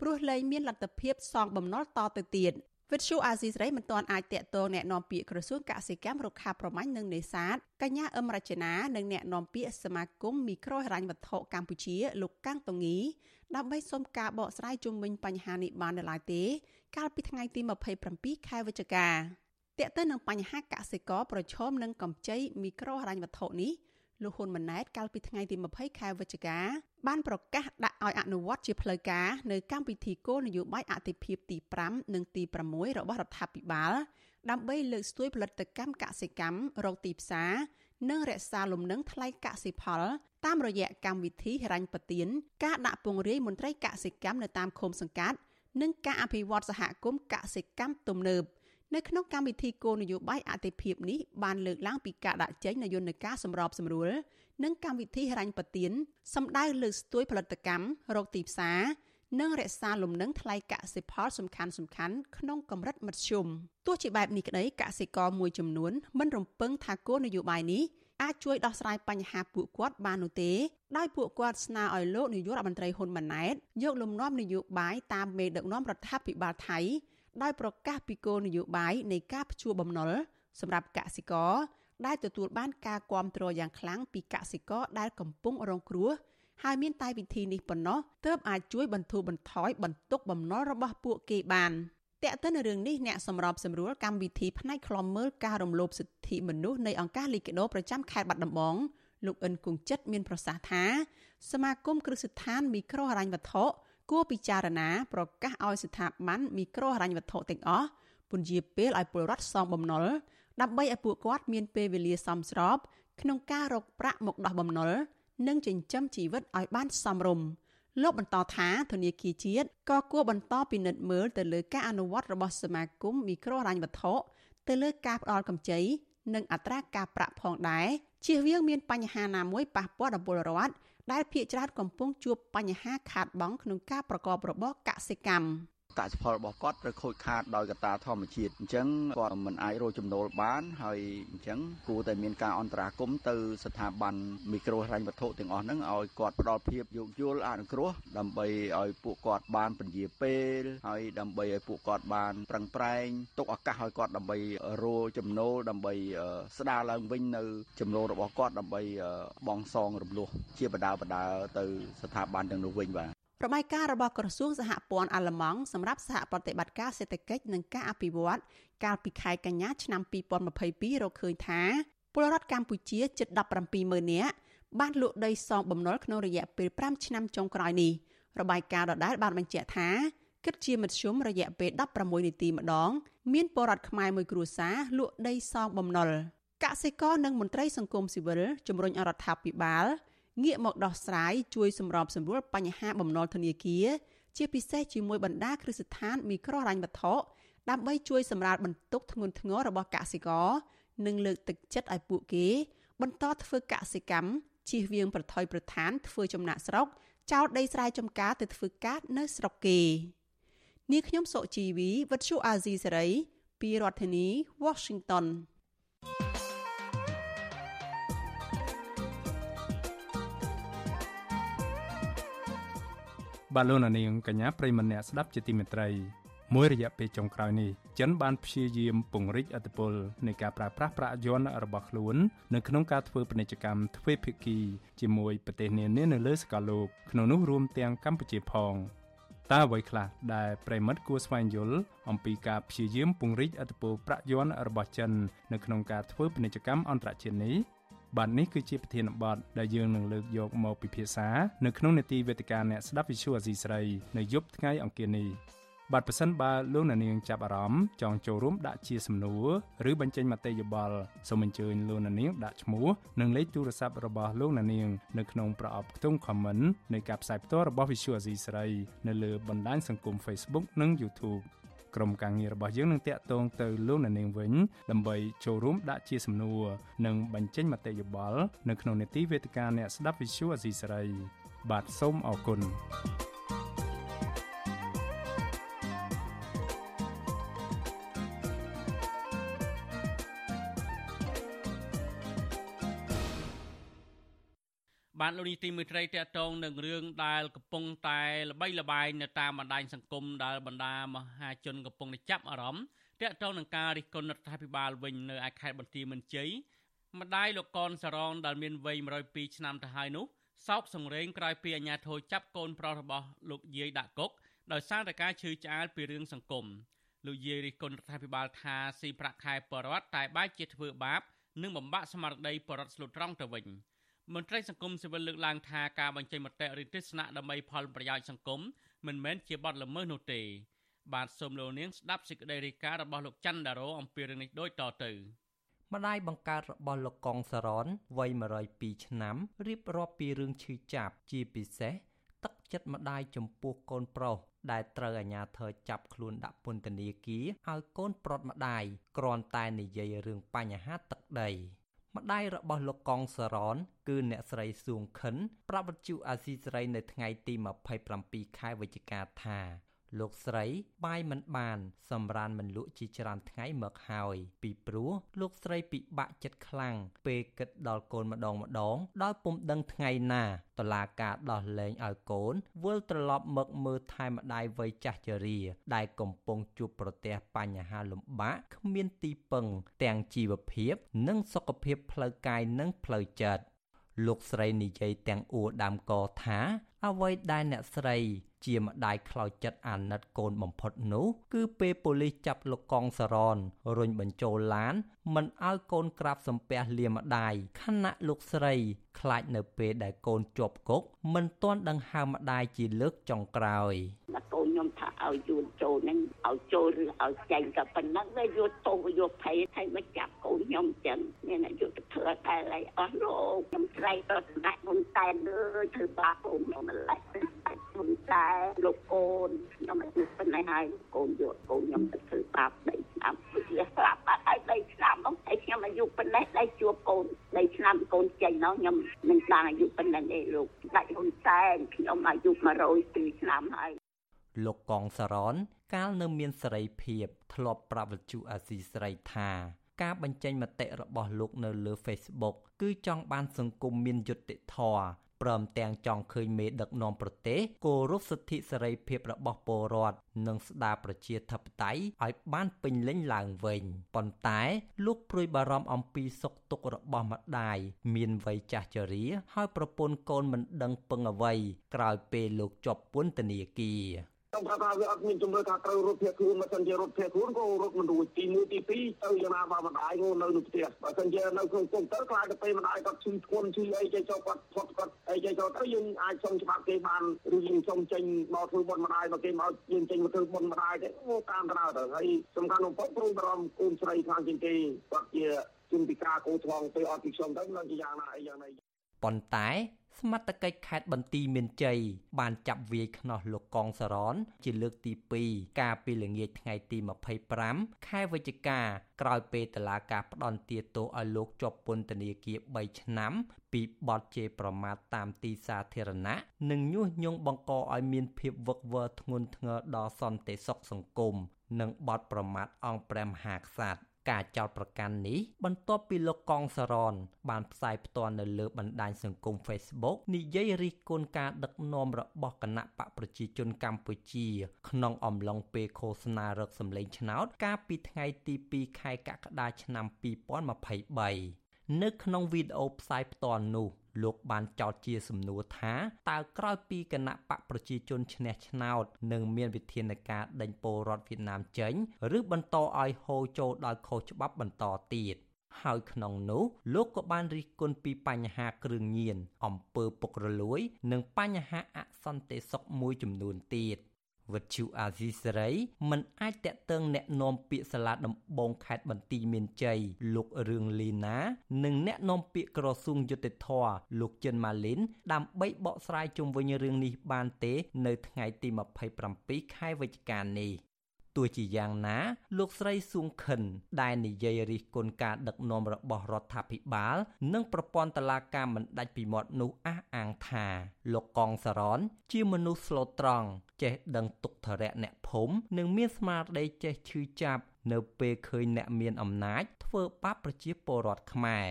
ព្រោះលែងមានលទ្ធភាពសងបំណុលតទៅទៀត វិទ្យុអាស៊ីសេរីមិនទាន់អាចតាក់ទងแนะនាំពាក្យក្រសួងកសិកម្មរុក្ខាប្រមាញ់និងនេសាទកញ្ញាអឹមរចនានិងแนะនាំពាក្យសមាគមមីក្រូហិរញ្ញវត្ថុកម្ពុជាលោកកាំងតងីដើម្បីសុំការបកស្រាយជុំវិញបញ្ហានេះបាននៅឡើយទេកាលពីថ្ងៃទី27ខែវិច្ឆិកាតើទៅនឹងបញ្ហាកសិករប្រឈមនឹងកម្ចីមីក្រូហិរញ្ញវត្ថុនេះលោកហ៊ុនម៉ាណែតកាលពីថ្ងៃទី20ខែវិច្ឆិកា បានប្រកាសដាក់ឲ្យអនុវត្តជាផ្លូវការនៅកម្មវិធីគោលនយោបាយអតិភិបទី5និងទី6របស់រដ្ឋាភិបាលដើម្បីលើកស្ទួយផលិតកម្មកសិកម្មរកទីផ្សារនិងរក្សាលំនឹងថ្លៃកសិផល តាមរយៈកម្មវិធីហិរញ្ញប្បទានការដាក់ពង្រាយមន្ត្រីកសិកម្មនៅតាមឃុំសង្កាត់និងការអភិវឌ្ឍសហគមន៍កសិកម្មទំនើប នៅក្នុងកម្មវិធីគោលនយោបាយអតិភិបនេះបានលើកឡើងពីការដាក់ចេញនូវយន្តការសម្របសម្រួលនិងកម្មវិធីហិរញ្ញប្បទានសម្ដៅលើកស្ទួយផលិតកម្មរកទីផ្សារនិងរក្សាលំនឹងថ្លៃកសិផលសំខាន់សំខាន់ក្នុងកម្រិតមធ្យមទោះជាបែបនេះក្តីកសិករមួយចំនួនមិនរំពឹងថាគោលនយោបាយនេះអាចជួយដោះស្រាយបញ្ហាពួកគាត់បាននោះទេដោយពួកគាត់ស្នើឲ្យលោកនាយករដ្ឋមន្ត្រីហ៊ុនម៉ាណែតយកលំនាំនយោបាយតាមមេដឹកនាំរដ្ឋាភិបាលថៃ ដោយប្រកាសពីគោលនយោបាយនៃការផ្ជួបំណុលសម្រាប់កសិករដែលទទួលបានការគ្រប់គ្រងយ៉ាងខ្លាំងពីកសិករដែលកំពុងរងគ្រោះហើយមានតែវិធីនេះប៉ុណ្ណោះទើបអាចជួយបន្ធូរបន្ថយបន្ទុកបំណុលរបស់ពួកគេបានតែកទៅនៅរឿងនេះអ្នកសម្របសម្រួលកម្មវិធីផ្នែកខ្លំមើលការរំលោភសិទ្ធិមនុស្សនៃអង្គការលីកាដូប្រចាំខេត្តបាត់ដំបងលោកអិនគង្ជិតមានប្រសាសន៍ថាសមាគមគ្រឹះស្ថានមីក្រូហិរញ្ញវត្ថុ គួរពិចារណាប្រកាសឲ្យស្ថាប័នមីក្រូហិរញ្ញវត្ថុទាំងអស់ពន្យាពេលឲ្យពលរដ្ឋសងបំណុលដើម្បីឲ្យពួកគាត់មានពេលវេលាសមស្របក្នុងការរកប្រាក់មកដោះបំណុលនិងចិញ្ចឹមជីវិតឲ្យបានសមរម្យលោកបន្តថាធនាគារជាតិក៏គួរបន្តពិនិត្យមើលទៅលើការអនុវត្តរបស់សមាគមមីក្រូហិរញ្ញវត្ថុទៅលើការផ្ដល់កម្ចីនិងអត្រាការប្រាក់ផងដែរជៀសវាងមានបញ្ហាណាមួយប៉ះពាល់ដល់ពលរដ្ឋ ដែលភ ieck ច្រើនកំពុងជួបបញ្ហាខាតបង់ក្នុងការប្រកបរបរកសិកម្ម កសិផលរបស់គាត់ត្រូវខូចខាតដោយកត្តាធម្មជាតិអញ្ចឹងគាត់មិនអាចរកចំណូលបាន ហើយអញ្ចឹងគួរតែមានការអន្តរាគមន៍ទៅស្ថាប័នមីក្រូហិរញ្ញវត្ថុទាំងអស់ហ្នឹងឲ្យគាត់ផ្ដល់ភាពយោគយល់អនុគ្រោះដើម្បីឲ្យពួកគាត់បានពន្យាពេលហើយដើម្បីឲ្យពួកគាត់បានប្រឹងប្រែងទុកឱកាសឲ្យគាត់ដើម្បីរកចំណូលដើម្បីស្ដារឡើងវិញនៅចំណូលរបស់គាត់ដើម្បីបងសងរំលោះជាបដាបដាទៅស្ថាប័នទាំងនោះវិញបាទ របាយការណ៍របស់ក្រសួងសហព័ន្ធអាល្លឺម៉ង់សម្រាប់សហប្រតិបត្តិការសេដ្ឋកិច្ចនិងការអភិវឌ្ឍកាលពីខែកញ្ញាឆ្នាំ2022រកឃើញថាពលរដ្ឋកម្ពុជាជិត170,000នាក់បានលក់ដីសងបំណុលក្នុងរយៈពេល5ឆ្នាំចុងក្រោយនេះរបាយការណ៍ដដែលបានបញ្ជាក់ថាគិតជាមធ្យមរយៈពេល16នាទីម្ដង មានពលរដ្ឋខ្មែរមួយគ្រួសារលក់ដីសងបំណុលកសិករនិងមន្ត្រីសង្គមស៊ីវិលជំរុញអរដ្ឋាភិបាល ងាកមកដោះស្រាយជួយសម្របសម្រួលបញ្ហាបំណុលធនាគារជាពិសេសជាមួយបណ្ដាគ្រឹះស្ថានមីក្រូហិរញ្ញវត្ថុដើម្បីជួយសម្រាលបន្ទុកធ្ងន់ធ្ងររបស់កសិករនិងលើកទឹកចិត្តឲ្យពួកគេ បន្តធ្វើកសិកម្មជៀសវាងប្រថុយប្រឋានធ្វើចំណាក់ស្រុកចោលដីស្រែចម្ការទៅធ្វើការនៅស្រុកគេនាងខ្ញុំសុជីវីវិទ្យុអាស៊ីសេរីពីរដ្ឋធានី Washington បាទលោកនាងកញ្ញាប្រិមម្នាក់ស្ដាប់ជាទីមេត្រីមួយរយៈពេលចុងក្រោយនេះចិនបានព្យាយាមពង្រីកអធិបុលនៃការប្រើប្រាស់ប្រាក់យន់របស់ខ្លួននៅក្នុងការធ្វើពាណិជ្ជកម្មទ្វេភាគីជាមួយប្រទេសនានានៅលើសកលលោកក្នុងនោះរួមទាំងកម្ពុជាផងតើអ្វីខ្លះដែលប្រិមិត្តគួរស្វែងយល់អំពីការព្យាយាមពង្រីកអធិបុលប្រាក់យន់របស់ចិននៅក្នុងការធ្វើពាណិជ្ជកម្មអន្តរជាតិនេះ បាទនេះគឺជាប្រធានបទដែលយើងនឹងលើកយកមកពិភាក្សានៅក្នុងនេតិវេទិកាអ្នកស្ដាប់វិទ្យុអាស៊ីស្រីនៅយប់ថ្ងៃអង្គារនេះបាទប្រសិនបើលោកអ្នកនាងចាប់អារម្មណ៍ចង់ចូលរួមដាក់ជាសំណួរឬបញ្ចេញមតិយោបល់សូមអញ្ជើញលោកអ្នកនាងដាក់ឈ្មោះនិងលេខទូរស័ព្ទរបស់លោកអ្នកនាងនៅក្នុងប្រអប់ខ្ទង់ comment នៃការផ្សាយផ្ទាល់របស់ Visual Asia ស្រីនៅលើបណ្ដាញសង្គម Facebook និង YouTube ក្រុមការងាររបស់យើងនឹងតាក់ទងទៅលោកអ្នកនាងវិញដើម្បីចូលរួមដាក់ជាសំណួរនិងបញ្ចេញមតិយោបល់នៅក្នុងនេតិវេទិកាអ្នកស្ដាប់ Visual Asia សេរីបាទសូមអរគុណ បានលោកនេះទីមួយត្រីតកតងនឹងរឿងដែលកំពុងតែល្បីល្បាញនៅតាមបណ្ដាញសង្គមដែលបណ្ដាមហាជនកំពុងតែចាប់អារម្មណ៍តកតងនឹងការរិះគន់រដ្ឋាភិបាលវិញនៅឯខេត្តបន្ទាយមានជ័យម្ដាយលោកកនសរងដែលមានវ័យ102ឆ្នាំទៅហើយនោះសោកសង្រេងក្រោយពីអាជ្ញាធរចាប់កូនប្រុសរបស់លោកយាយដាក់គុកដោយសារតែការឈឺឆ្អាលពីរឿងសង្គមលោកយាយរិះគន់រដ្ឋាភិបាលថាស៊ីប្រាក់ខែបរដ្ឋតែបែរជាធ្វើបាបនិងបំបាក់ស្មារតីបរដ្ឋស្លូតត្រង់ទៅវិញ។ មន្ត្រីសង្គមស៊ីវិលលើកឡើងថាការបញ្ចេញមតិឬទស្សនៈដើម្បីផលប្រយោជន៍សង្គមមិនមែនជាបទល្មើសនោះទេ បាទសូមលោកនាងស្ដាប់សេចក្តីរាយការណ៍របស់លោកច័ន្ទដារ៉ូអំពីរឿងនេះដូចតទៅម្ដាយបង្កើតរបស់លោកកងសរនវ័យ102ឆ្នាំរៀបរាប់ពីរឿងឈឺចាប់ជាពិសេសទឹកចិត្តម្ដាយចំពោះកូនប្រុសដែលត្រូវអាជ្ញាធរចាប់ខ្លួនដាក់ពន្ធនាគារឲ្យកូនប្រុតម្ដាយគ្រាន់តែនិយាយរឿងបញ្ហាទឹកដី ម្ដាយរបស់លោកកងសរន គឺអ្នកស្រីសួងខិនប្រាប់វិទ្យុអាស៊ីសេរីនៅថ្ងៃទី27ខែវិច្ឆិកាថា លោកស្រីបាយមិនបាន សម្រានមិនលក់ជាច្រើនថ្ងៃមកហើយ ពីព្រោះលោកស្រីពិបាកចិត្តខ្លាំងពេលគិតដល់កូនម្ដងម្ដងដោយពុំដឹងថ្ងៃណាតឡាការដោះលែងឲ្យកូនវិលត្រឡប់មកមើលថែម្ដាយវ័យចាស់ជរា ដែលកំពុងជួបប្រទះបញ្ហាលំបាកគ្មានទីពឹង ទាំងជីវភាព និងសុខភាពផ្លូវកាយនិងផ្លូវចិត្តលោកស្រីនិយាយទាំងអួរដាំកថាអ្វីដែលអ្នកស្រី ជាម្ដាយខ្លោចចិត្តអាណិតកូនបំផុតនោះ គឺពេលប៉ូលីសចាប់លោកកងសរនរុញបញ្ចូលឡាន មិនឲ្យកូនក្រាបសំពះលាម្ដាយខណៈលោកស្រីខ្លាចនៅពេលដែលកូនជាប់គុកមិនទាន់ដង្ហើមម្ដាយជាលើកចុងក្រោយកូនខ្ញុំថាឲ្យយួនចូលហ្នឹងឲ្យចូលឬឲ្យចេញក៏ប៉ុណ្ណឹងដែរយកទោសយកភ័យហើយមកចាប់កូនខ្ញុំចឹងមានអាយុទៅធ្វើតែអីអស់លោកខ្ញុំស្រែកទៅស្ដេចមុនតែនអើយធ្វើបាបកូនខ្ញុំម្ល៉េះ មុនតែលោកកូនខ្ញុំអាយុប៉ុណ្ណេះហើយកូនយកកូនខ្ញុំទៅធ្វើបាបដីឆ្នាំវាស្លាប់បាត់ហើយដីឆ្នាំនោះហើយខ្ញុំអាយុប៉ុណ្ណេះដីជួបកូនដីឆ្នាំកូនចេញនោះខ្ញុំមិនបានអាយុប៉ុណ្ណេះទេលោកដាច់ហ៊ុនសែនខ្ញុំអាយុ102ឆ្នាំហើយលោកកងសរន កាលនៅមានសេរីភាព ធ្លាប់ប្រាប់វិទ្យុអាស៊ីស្រីថាការបញ្ចេញមតិរបស់លោកនៅលើ Facebook គឺចង់បានសង្គមមានយុត្តិធម៌ ព្រមទាំងចង់ឃើញមេដឹកនាំប្រទេសគោរពសិទ្ធិសេរីភាពរបស់ពលរដ្ឋនិងស្ដារប្រជាធិបតេយ្យឲ្យបានពេញលេញឡើងវិញប៉ុន្តែលោកព្រួយបារម្ភអំពីសុខទុក្ខរបស់ម្ដាយមានវ័យចាស់ជរា ហើយប្រពន្ធកូនមិនដឹងពឹងអ្វីក្រោយពេលលោកជាប់ពន្ធនាគារ ខ្ញុំថាថាវាអត់មានជំរឿថាត្រូវរត់ភៀសខ្លួនមិនសិនជារត់ភៀសខ្លួនក៏រត់មិនរួចទី1ទី2ទៅយ៉ាងណាបើម្ដាយក៏នៅនៅផ្ទះបើសិនជានៅក្នុងគុកទៅខ្លាចទៅពេលម្ដាយគាត់ឈឺធ្ងន់ឈឺអីចេះចុះគាត់ផុតគាត់អីចេះចុះទៅយើងអាចសុំច្បាប់គេបានឬយើងសុំចេញមកធ្វើបុណ្យម្ដាយមកគេមកយើងចេញមកធ្វើបុណ្យម្ដាយទៅតាមដំណើរទៅហើយសំខាន់បំផុតគ្រូបារម្ភកូនស្រីខ្លាំងជាងគេគាត់ជាជំពិការគោថ្ងទៅអត់ពីខ្ញុំទៅនឹងជាយ៉ាងណាអីយ៉ាងណាប៉ុន្តែ សមត្ថកិច្ចខេត្តបន្ទាយមានជ័យបានចាប់វាយខ្នោះលោកកងសរនជាលើកទី2កាលពីល្ងាចថ្ងៃទី25ខែវិច្ឆិកាក្រោយពេលតឡាការផ្ដន់ទាទោសឲ្យលោកជាប់ពន្ធនាគារ3ឆ្នាំ ពីបទជេរប្រមាថតាមទីសាធារណៈនិងញុះញង់បង្កឲ្យមានភាពវឹកវរធ្ងន់ធ្ងរដល់សន្តិសុខសង្គមនិងបទប្រមាថអង្គព្រះមហាក្សត្រ ការចោទប្រកាន់នេះបន្ទាប់ពីលោកកងសរន បានផ្សាយផ្ទាល់នៅលើបណ្ដាញសង្គម Facebook និយាយរិះគន់ការដឹកនាំរបស់គណៈបកប្រជាជនកម្ពុជា ក្នុងអំឡុងពេលឃោសនារកសម្លេងឆ្នោត កាលពីថ្ងៃទី2ខែកក្កដាឆ្នាំ2023នៅក្នុងវីដេអូផ្សាយផ្ទាល់នោះ លោកបានចោទជាសំណួរថាតើក្រោយពីគណៈបកប្រជាជនឈ្នះឆ្នោតនឹងមានវិធានការដេញពលរដ្ឋវៀតណាមចេញឬបន្តឲ្យហូរចូលដោយខុសច្បាប់បន្តទៀតហើយក្នុងនោះលោកក៏បានរិះគន់ពីបញ្ហាគ្រឿងញៀនអំពើពុករលួយ និងបញ្ហាអសន្តិសុខមួយចំនួនទៀត។ វិទ្យុអាស៊ីសេរីមិនអាចតាក់ទងแนะនាំពាក្យសាលាដំបងខេត្តបន្ទាយមានជ័យលោករឿងលីណានិងแนะនាំពាក្យក្រសួងយុតិធធលោកចិនម៉ាលីនដើម្បីបកស្រាយជុំវិញរឿងនេះបានទេ នៅថ្ងៃទី27ខែវិច្ឆិកានេះ ទោះជាយ៉ាងណា លោកស្រីសួងខិន ដែលនិយាយរិះគន់ការដឹកនាំរបស់រដ្ឋាភិបាល និងប្រព័ន្ធតុលាការមិនដាច់ពីមាត់នោះអះអាងថា លោកកងសរន ជាមនុស្សស្លូតត្រង់ចេះដឹងទុក្ខធរៈអ្នកភូមិនិងមានស្មារតីចេះឈឺចាប់នៅពេលឃើញអ្នកមានអំណាចធ្វើបាបប្រជាពលរដ្ឋខ្មែរ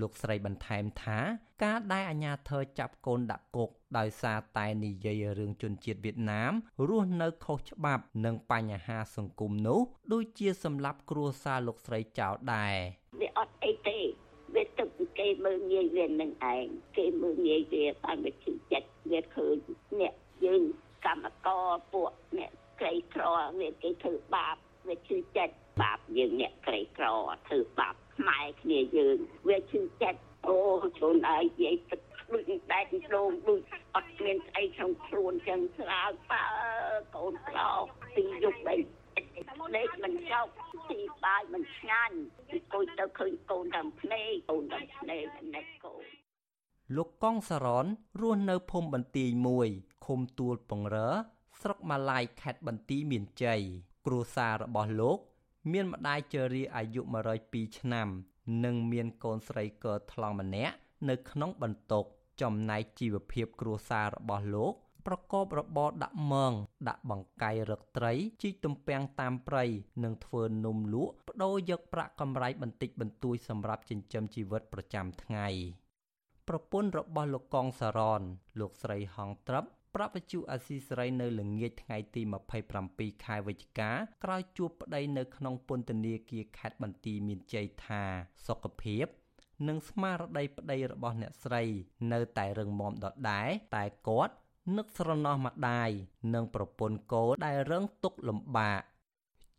លោកស្រីបន្ថែមថាការដែលអាញាធរចាប់កូនដាក់គុកដោយសារតែនិយាយរឿងជនជាតិវៀតណាមរស់នៅខុសច្បាប់និងបញ្ហាសង្គមនោះដូចជាសម្លាប់គ្រួសារលោកស្រីចោលដែរវាអត់អីទេវាទឹកគេមើងងាយវានឹងឯងគេមើងងាយវាតាមវាជិះចិត្តវាឃើញអ្នកយើងកម្មករពួកអ្នកក្រីក្រវាគេធ្វើបាបវាជឿចិត្តបាបយើងអ្នកក្រីក្រធ្វើបាប ខ្មែរគ្នាយើងវាឈឺចិត្តអូជួនឲ្យនិយាយទឹកដូចដែកដងដូចអត់មានស្អីក្នុងខ្លួនចឹងស្រាលបើកូនប្រុសពីយុគបីលេខមិនចោកទីបាយមិនឆ្ងាញ់អង្គុយទៅឃើញកូនតាមភ្នែកកូនតាមភ្នែកណែកូនលោកកងសរនរស់នៅភូមិបន្ទាយមួយឃុំទួលពងរើស្រុកម៉ាឡៃខេត្តបន្ទាយមានជ័យគ្រួសាររបស់លោក មានម្ដាយជរាអាយុ102ឆ្នាំ និងមានកូនស្រីកថ្លង់ម្នាក់នៅក្នុងបន្ទុកចំណែកជីវភាពគ្រួសាររបស់លោកប្រកបរបរដាក់មងដាក់បង្កាយរឹកត្រីជីកទំពាំងតាមព្រៃនិងធ្វើនំលក់បដូរយកប្រាក់កម្រៃបន្តិចបន្តួចសម្រាប់ចិញ្ចឹមជីវិតប្រចាំថ្ងៃប្រពន្ធរបស់លោកកងសរនលោកស្រីហងត្រាប់ ប្រាប់វិទ្យុអាស៊ីសេរីនៅល្ងាចថ្ងៃទី27ខែវិច្ឆិកាក្រោយជួបប្តីនៅក្នុងពន្ធនាគារខេត្តបន្ទាយមានជ័យថាសុខភាពនិងស្មារតីប្តីរបស់អ្នកស្រី នៅតែរឹងមាំដដែលតែគាត់នឹកស្រណោះម្ដាយនិងប្រពន្ធកូនដែលរងទុក្ខលំបាក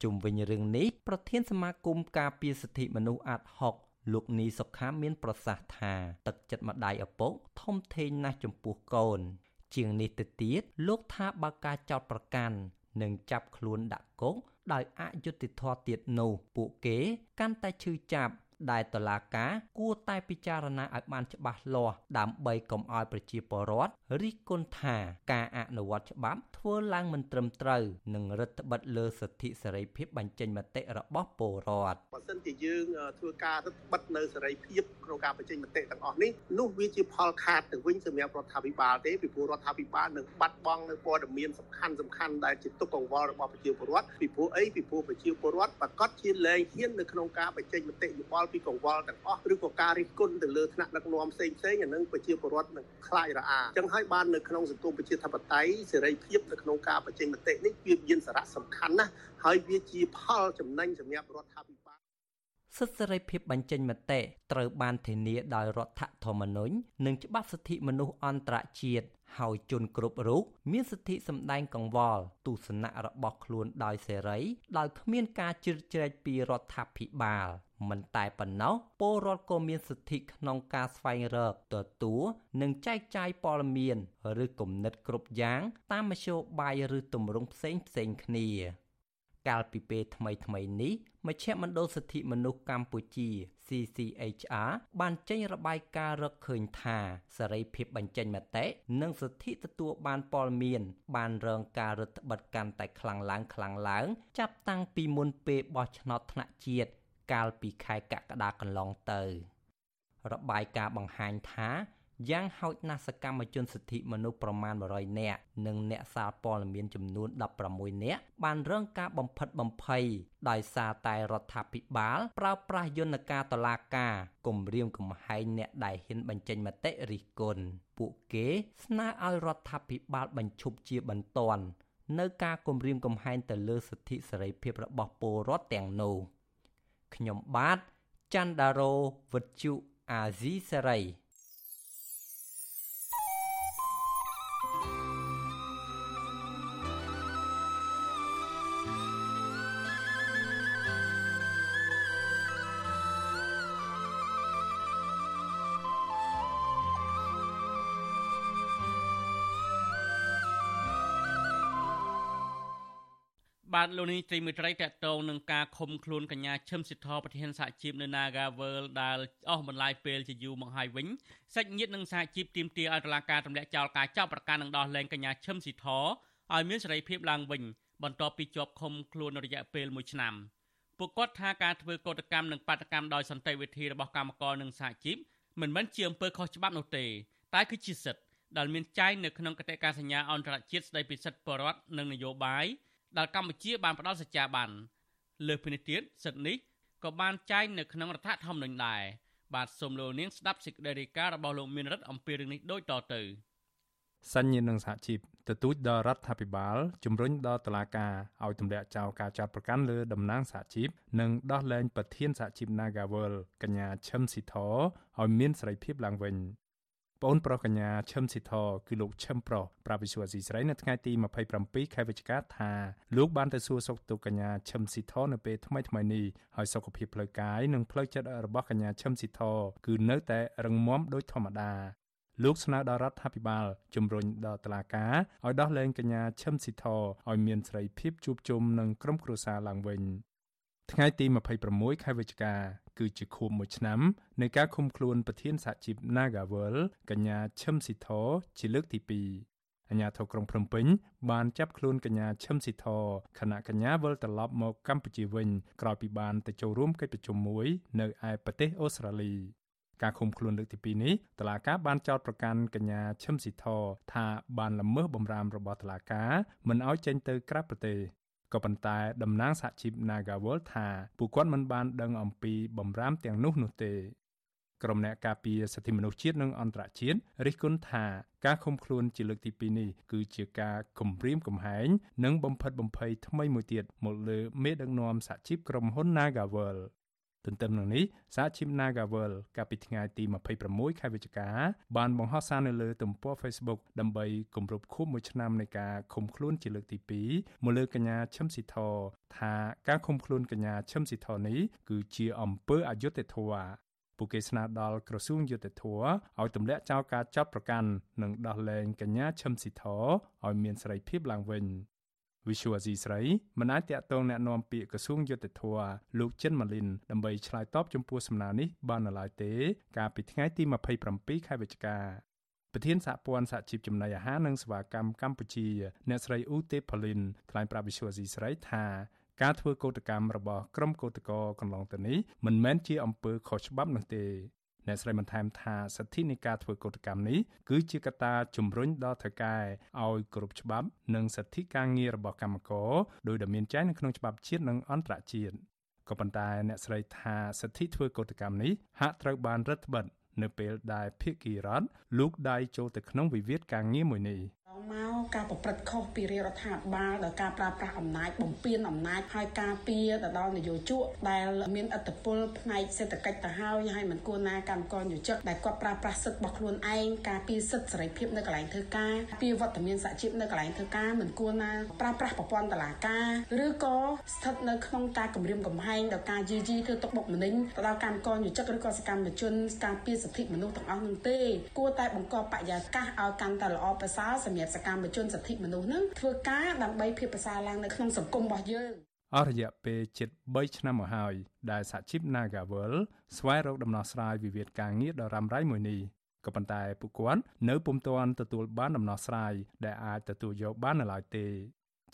ជុំវិញរឿងនេះប្រធានសមាគមការពារសិទ្ធិមនុស្សអាត6លោកនីសុខាមានប្រសាសន៍ថាទឹកចិត្តម្ដាយឪពុកធំធេងណាស់ចំពោះកូន ជាងនេះទៅទៀតលោកថាបើការចោតប្រកាន់និងចាប់ខ្លួនដាក់គុកដោយអយុត្តិធម៌ទៀតនោះពួកគេកាន់តែឈឺចាប់ ដែលតឡាការគួរតែពិចារណាឲ្យបានច្បាស់លាស់ដើម្បីកុំឲ្យប្រជាពលរដ្ឋរិះគន់ថាការអនុវត្តច្បាប់ធ្វើឡើងមិនត្រឹមត្រូវនិងរដ្ឋបិទលើសិទ្ធិសេរីភាពបញ្ចេញមតិរបស់ពលរដ្ឋបើសិនជាយើងធ្វើការរដ្ឋបិទនៅសេរីភាពក្នុងការបញ្ចេញមតិទាំងអស់នេះនោះវាជាផលខាតទៅវិញសម្រាប់រដ្ឋាភិបាលទេពីព្រោះរដ្ឋាភិបាលនឹងបាត់បង់នៅព័ត៌មានសំខាន់សំខាន់ដែលជាទុកកង្វល់របស់ប្រជាពលរដ្ឋពីព្រោះអីពីព្រោះប្រជាពលរដ្ឋប្រកាសជាលែងហ៊ាននៅក្នុងការបញ្ចេញមតិយោបល់ល់ពីកង្វល់ទាំងអស់ឬក៏ការរិះគន់ទៅលើថ្នាក់ដឹកនាំផ្សេងផ្សេងអានឹងប្រជាពលរដ្ឋនឹងខ្លាចរអាអញ្ចឹងហើយបាននៅក្នុងសង្គមប្រជាធិបតេយ្យសេរីភាពនៅក្នុងការបញ្ចេញមតិនេះវាមានសារៈសំខាន់ណាស់ហើយវាជាផលចំណេញសម្រាប់រដ្ឋាភិបាលសិទ្ធិសេរីភាពបញ្ចេញមតិត្រូវបានធានាដោយរដ្ឋធម្មនុញ្ញនិងច្បាប់សិទ្ធិមនុស្សអន្តរជាតិ ហើយជនគ្រប់រូបមានសិទ្ធិសម្ដែងកង្វល់ទស្សនៈរបស់ខ្លួនដោយសេរីដោយគ្មានការជ្រៀតជ្រែកពីរដ្ឋាភិបាលមិនតែប៉ុណ្ណោះពលរដ្ឋក៏មានសិទ្ធិក្នុងការស្វែងរកទទួលនិងចែកចាយព័ត៌មាន ឬគំនិតគ្រប់យ៉ាង តាមមធ្យោបាយឬទម្រង់ផ្សេងផ្សេងគ្នា កាលពីពេលថ្មីថ្មីនេះមជ្ឈមណ្ឌលសិទ្ធិមនុស្សកម្ពុជា CCHR បានចេញរបាយការណ៍រកឃើញថាសេរីភាពបញ្ចេញមតិនិងសិទ្ធិទទួលបានព័ត៌មាន បានរងការរឹតបន្តឹងកាន់តែខ្លាំងឡើងខ្លាំងឡើង ចាប់តាំងពីមុនពេលបោះឆ្នោតថ្នាក់ជាតិកាលពីខែកក្កដាកន្លងទៅ របាយការណ៍បង្ហាញថា យ៉ាងហោចណាស់សកម្មជនសិទ្ធិមនុស្សប្រមាណ100នាក់និងអ្នកសារព័ត៌មានចំនួន16នាក់បានរងការបំផិតបំភ័យដោយសារតែរដ្ឋាភិបាលប្រើប្រាស់យន្តការតុលាការគំរាមកំហែងអ្នកដែលហ៊ានបញ្ចេញមតិរិះគន់ពួកគេស្នើឲ្យរដ្ឋាភិបាលបញ្ឈប់ជាបន្ទាន់នៅការគំរាមកំហែងទៅលើសិទ្ធិសេរីភាពរបស់ពលរដ្ឋទាំងនោះខ្ញុំបាទច័ន្ទដារោវិទ្យុអាស៊ីសេរី បាទលោកនេះត្រីមេត្រីតកតងនឹងការឃុំខ្លួនកញ្ញាឈឹមសិទ្ធប្រធានសហជីពនៅ Nagavel ដែលអស់បន្លាយពេលជាយូរមកហើយវិញសាច់ញាតិនិងសហជីពទាមទារឲ្យតុលាការទម្លាក់ចោលការចាប់ប្រកាន់និងដោះលែងកញ្ញាឈឹមសិទ្ធឲ្យមានសេរីភាពឡើងវិញបន្ទាប់ពីជាប់ឃុំខ្លួនរយៈពេល1ឆ្នាំពួកគាត់ថាការធ្វើកោតកម្មនិងបាតកម្មដោយសន្តិវិធីរបស់កម្មករនិងសហជីពមិនមែនជាអំពើខុសច្បាប់នោះទេតែគឺជាសិទ្ធិដែលមានចែងនៅក្នុងកតិកាសញ្ញាអន្តរជាតិស្តីពីសិទ្ធិបរិវត្តនិងនយោបាយ ដែលកម្ពុជាបានផ្ដល់សច្ចាប័នលើសពីនេះទៀតសិទ្ធិនេះក៏បានចែងនៅក្នុងរដ្ឋធម្មនុញ្ញដែរបាទសូមលោកនាងស្ដាប់សេចក្តីរាយការណ៍របស់លោកមានរិទ្ធអំពីរឿងនេះដូចតទៅសញ្ញានឹងសហជីពទទូចដល់រដ្ឋាភិបាលជំរុញដល់តុលាការឲ្យទម្លាក់ចោលការចោទប្រកាន់លើតំណាងសហជីពនិងដោះលែងប្រធានសហជីព Nagawal កញ្ញាឈឹមស៊ីធឲ្យមានសេរីភាពឡើងវិញ ប្អូនប្រុសកញ្ញាឈឹមស៊ីធគឺលោកឈឹមប្រុសប្រាប់វិសុវអស៊ីស្រីនៅថ្ងៃទី27ខែវិច្ឆិកាថាលោកបានទៅសួរសុខទុក្ខកញ្ញាឈឹមស៊ីធនៅពេលថ្មីថ្មីនេះហើយសុខភាពផ្លូវកាយនិងផ្លូវចិត្តរបស់កញ្ញាឈឹមស៊ីធគឺនៅតែរឹងមាំដូចធម្មតាលោកស្នើដល់រដ្ឋាភិបាលជំរុញដល់តុលាការឲ្យដោះលែងកញ្ញាឈឹមស៊ីធឲ្យមានសេរីភាពជួបជុំនឹងក្រុមគ្រួសារឡើងវិញថ្ងៃទី26ខែវិច្ឆិកា គឺជាខួប1ឆ្នាំនៃការឃុំខ្លួនប្រធានសហជីព Nagawal កញ្ញាឈឹមស៊ីធជាលើកទី2អាជ្ញាធរក្រុងភ្នំពេញបានចាប់ខ្លួនកញ្ញាឈឹមស៊ីធខណៈកញ្ញាវិលត្រឡប់មកកម្ពុជាវិញក្រោយពីបានទៅចូលរួមកិច្ចប្រជុំមួយនៅឯប្រទេសអូស្ត្រាលីការឃុំខ្លួនលើកទី2នេះតឡាកាបានចោទប្រកាន់កញ្ញាឈឹមស៊ីធថាបានល្មើសបំរាមរបស់តឡាកាមិនឲ្យចេញទៅក្រៅប្រទេស ក៏ប៉ុន្តែតំណាងសហជីព Nagawal ថាពួកគាត់មិនបានដឹងអំពីបំរាមទាំងនោះនោះទេក្រុមអ្នកការពារសិទ្ធិមនុស្សជាតិនិងអន្តរជាតិរិះគន់ថាការឃុំខ្លួនជាលើកទី2នេះគឺជាការគំរាមកំហែងនិងបំផិតបំភ័យថ្មីមួយទៀតមកលើមេដឹកនាំសហជីពក្រុមហ៊ុន Nagawal ទន្ទឹមនឹងនេះសហជីព Nagawal កាលពីថ្ងៃទី26ខែវិច្ឆិកាបានបង្ហោះសារនៅលើទំព័រ Facebook ដើម្បីគម្រប់ខួប1ឆ្នាំនៃការឃុំខ្លួនជាលើកទី2មកលើកញ្ញាឈឹមស៊ីធថាការឃុំខ្លួនកញ្ញាឈឹមស៊ីធនេះគឺជាអំពើអយុត្តិធម៌ពួកគេស្នើដល់ក្រសួងយុតិធធឲ្យទម្លាក់ចោលការចាប់ប្រកាន់និងដោះលែងកញ្ញាឈឹមស៊ីធឲ្យមានសេរីភាពឡើងវិញ វិសុវអាស៊ីស្រីមិនអាចតាក់ទងแนะនាំពាក្យក្រសួងយុតិធធលោកចិនម៉ាលីនដើម្បីឆ្លើយតបចំពោះសំណើនេះបាននៅឡើយទេ កាលពីថ្ងៃទី27ខែវិច្ឆិកាប្រធានសហព័ន្ធសហជីពចំណីអាហារនិងសេវាកម្មកម្ពុជា អ្នកស្រីអ៊ូទេផូលីនថ្លែងប្រាប់វិសុវអាស៊ីស្រីថាការធ្វើកោតកម្មរបស់ក្រុមកោតក្រកន្លងទៅនេះមិនមែនជាអំពើខុសច្បាប់នោះទេ អ្នកស្រីបន្ថែមថាសិទ្ធិនៃការធ្វើកោតកម្មនេះគឺជាកត្តាជំរុញដល់ថៅកែឲ្យគ្រប់ច្បាប់និងសិទ្ធិការងាររបស់កម្មករដោយដែលមានចែងនៅក្នុងច្បាប់ជាតិនិងអន្តរជាតិក៏ប៉ុន្តែអ្នកស្រីថាសិទ្ធិធ្វើកោតកម្មនេះហាក់ត្រូវបានរដ្ឋបិទនៅពេលដែលភៀកគីរដ្ឋលូកដៃចូលទៅក្នុងវិវាទការងារមួយនេះ មកការប្រព្រឹត្តខុសពីរាជរដ្ឋាភិបាលដោយការប្រើប្រាស់អំណាចបំពានអំណាចហើយការពារទៅដល់នយោជកដែលមានឥទ្ធិពលផ្នែកសេដ្ឋកិច្ចទៅហើយហើយមិនគួរណាកម្មករនយោជកដែលគាត់ប្រើប្រាស់សិទ្ធិរបស់ខ្លួនឯងការពារសិទ្ធិសេរីភាពនៅកន្លែងធ្វើការពារវត្តមានសហជីពនៅកន្លែងធ្វើការមិនគួរណាប្រើប្រាស់ប្រព័ន្ធតុលាការឬក៏ស្ថិតនៅក្នុងការគម្រាមកំហែងដោយការយីជីធ្វើទុកបុកម្នេញទៅដល់កម្មករនយោជកឬក៏សកម្មជនការពារសិទ្ធិមនុស្សទាំងអស់នោះទេគួរតែបង្កបរិយាកាសឲ្យកាន់តែល្អប្រសើរសម្រាប់សកម្មជនសិទ្ធិមនុស្សនឹងធ្វើការដើម្បីភាពប្រសើរឡើងនៅក្នុងសង្គមរបស់យើងអស់រយៈពេលជិត3ឆ្នាំមកហើយដែលសហជីព Nagawal ស្វែងរកដំណោះស្រាយវិវាទការងារដ៏រ៉ាំរ៉ៃមួយនេះក៏ប៉ុន្តែពួកគាត់នៅពុំទាន់ទទួលបានដំណោះស្រាយដែលអាចទទួលយកបាននៅឡើយទេ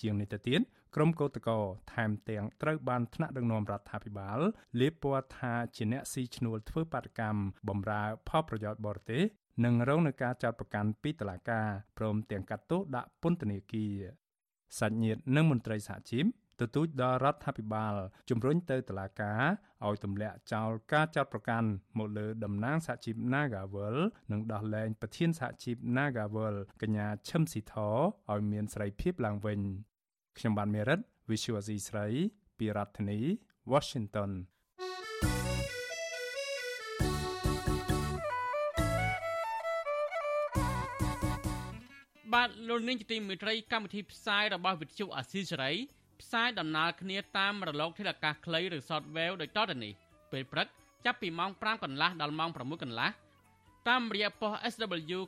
ជាងនេះទៅទៀតក្រុមកោតក្រថែមទាំងត្រូវបានថ្នាក់ដឹកនាំរដ្ឋាភិបាលលាបពណ៌ថាជាអ្នកស៊ីឈ្នួលធ្វើបាតកម្មបំរើផលប្រយោជន៍បរទេស និងរងនឹងការចោទប្រកាន់ពីតុលាការព្រមទាំងកាត់ទោសដាក់ពន្ធនាគារសាច់ញាតិនិងមន្ត្រីសហជីពទទូចដល់រដ្ឋាភិបាលជំរុញទៅតុលាការឲ្យទម្លាក់ចោលការចោទប្រកាន់មកលើតំណាងសហជីព Nagawal និងដោះលែងប្រធានសហជីព Nagawal កញ្ញាឈឹមស៊ីធឲ្យមានសេរីភាពឡើងវិញខ្ញុំបានមេរិត Visual Asia ស្រី ពីរដ្ឋធានី Washington បាទលោកនាងជាទីមេត្រីកម្មវិធីផ្សាយរបស់វិទ្យុអាស៊ីសេរីផ្សាយដំណើរគ្នាតាមរលកធាតុអាកាសខ្លីឬ Shortwave ដោយតទៅនេះពេលព្រឹកចាប់ពីម៉ោង5កន្លះដល់ម៉ោង6កន្លះតាមរយៈប៉ុស SW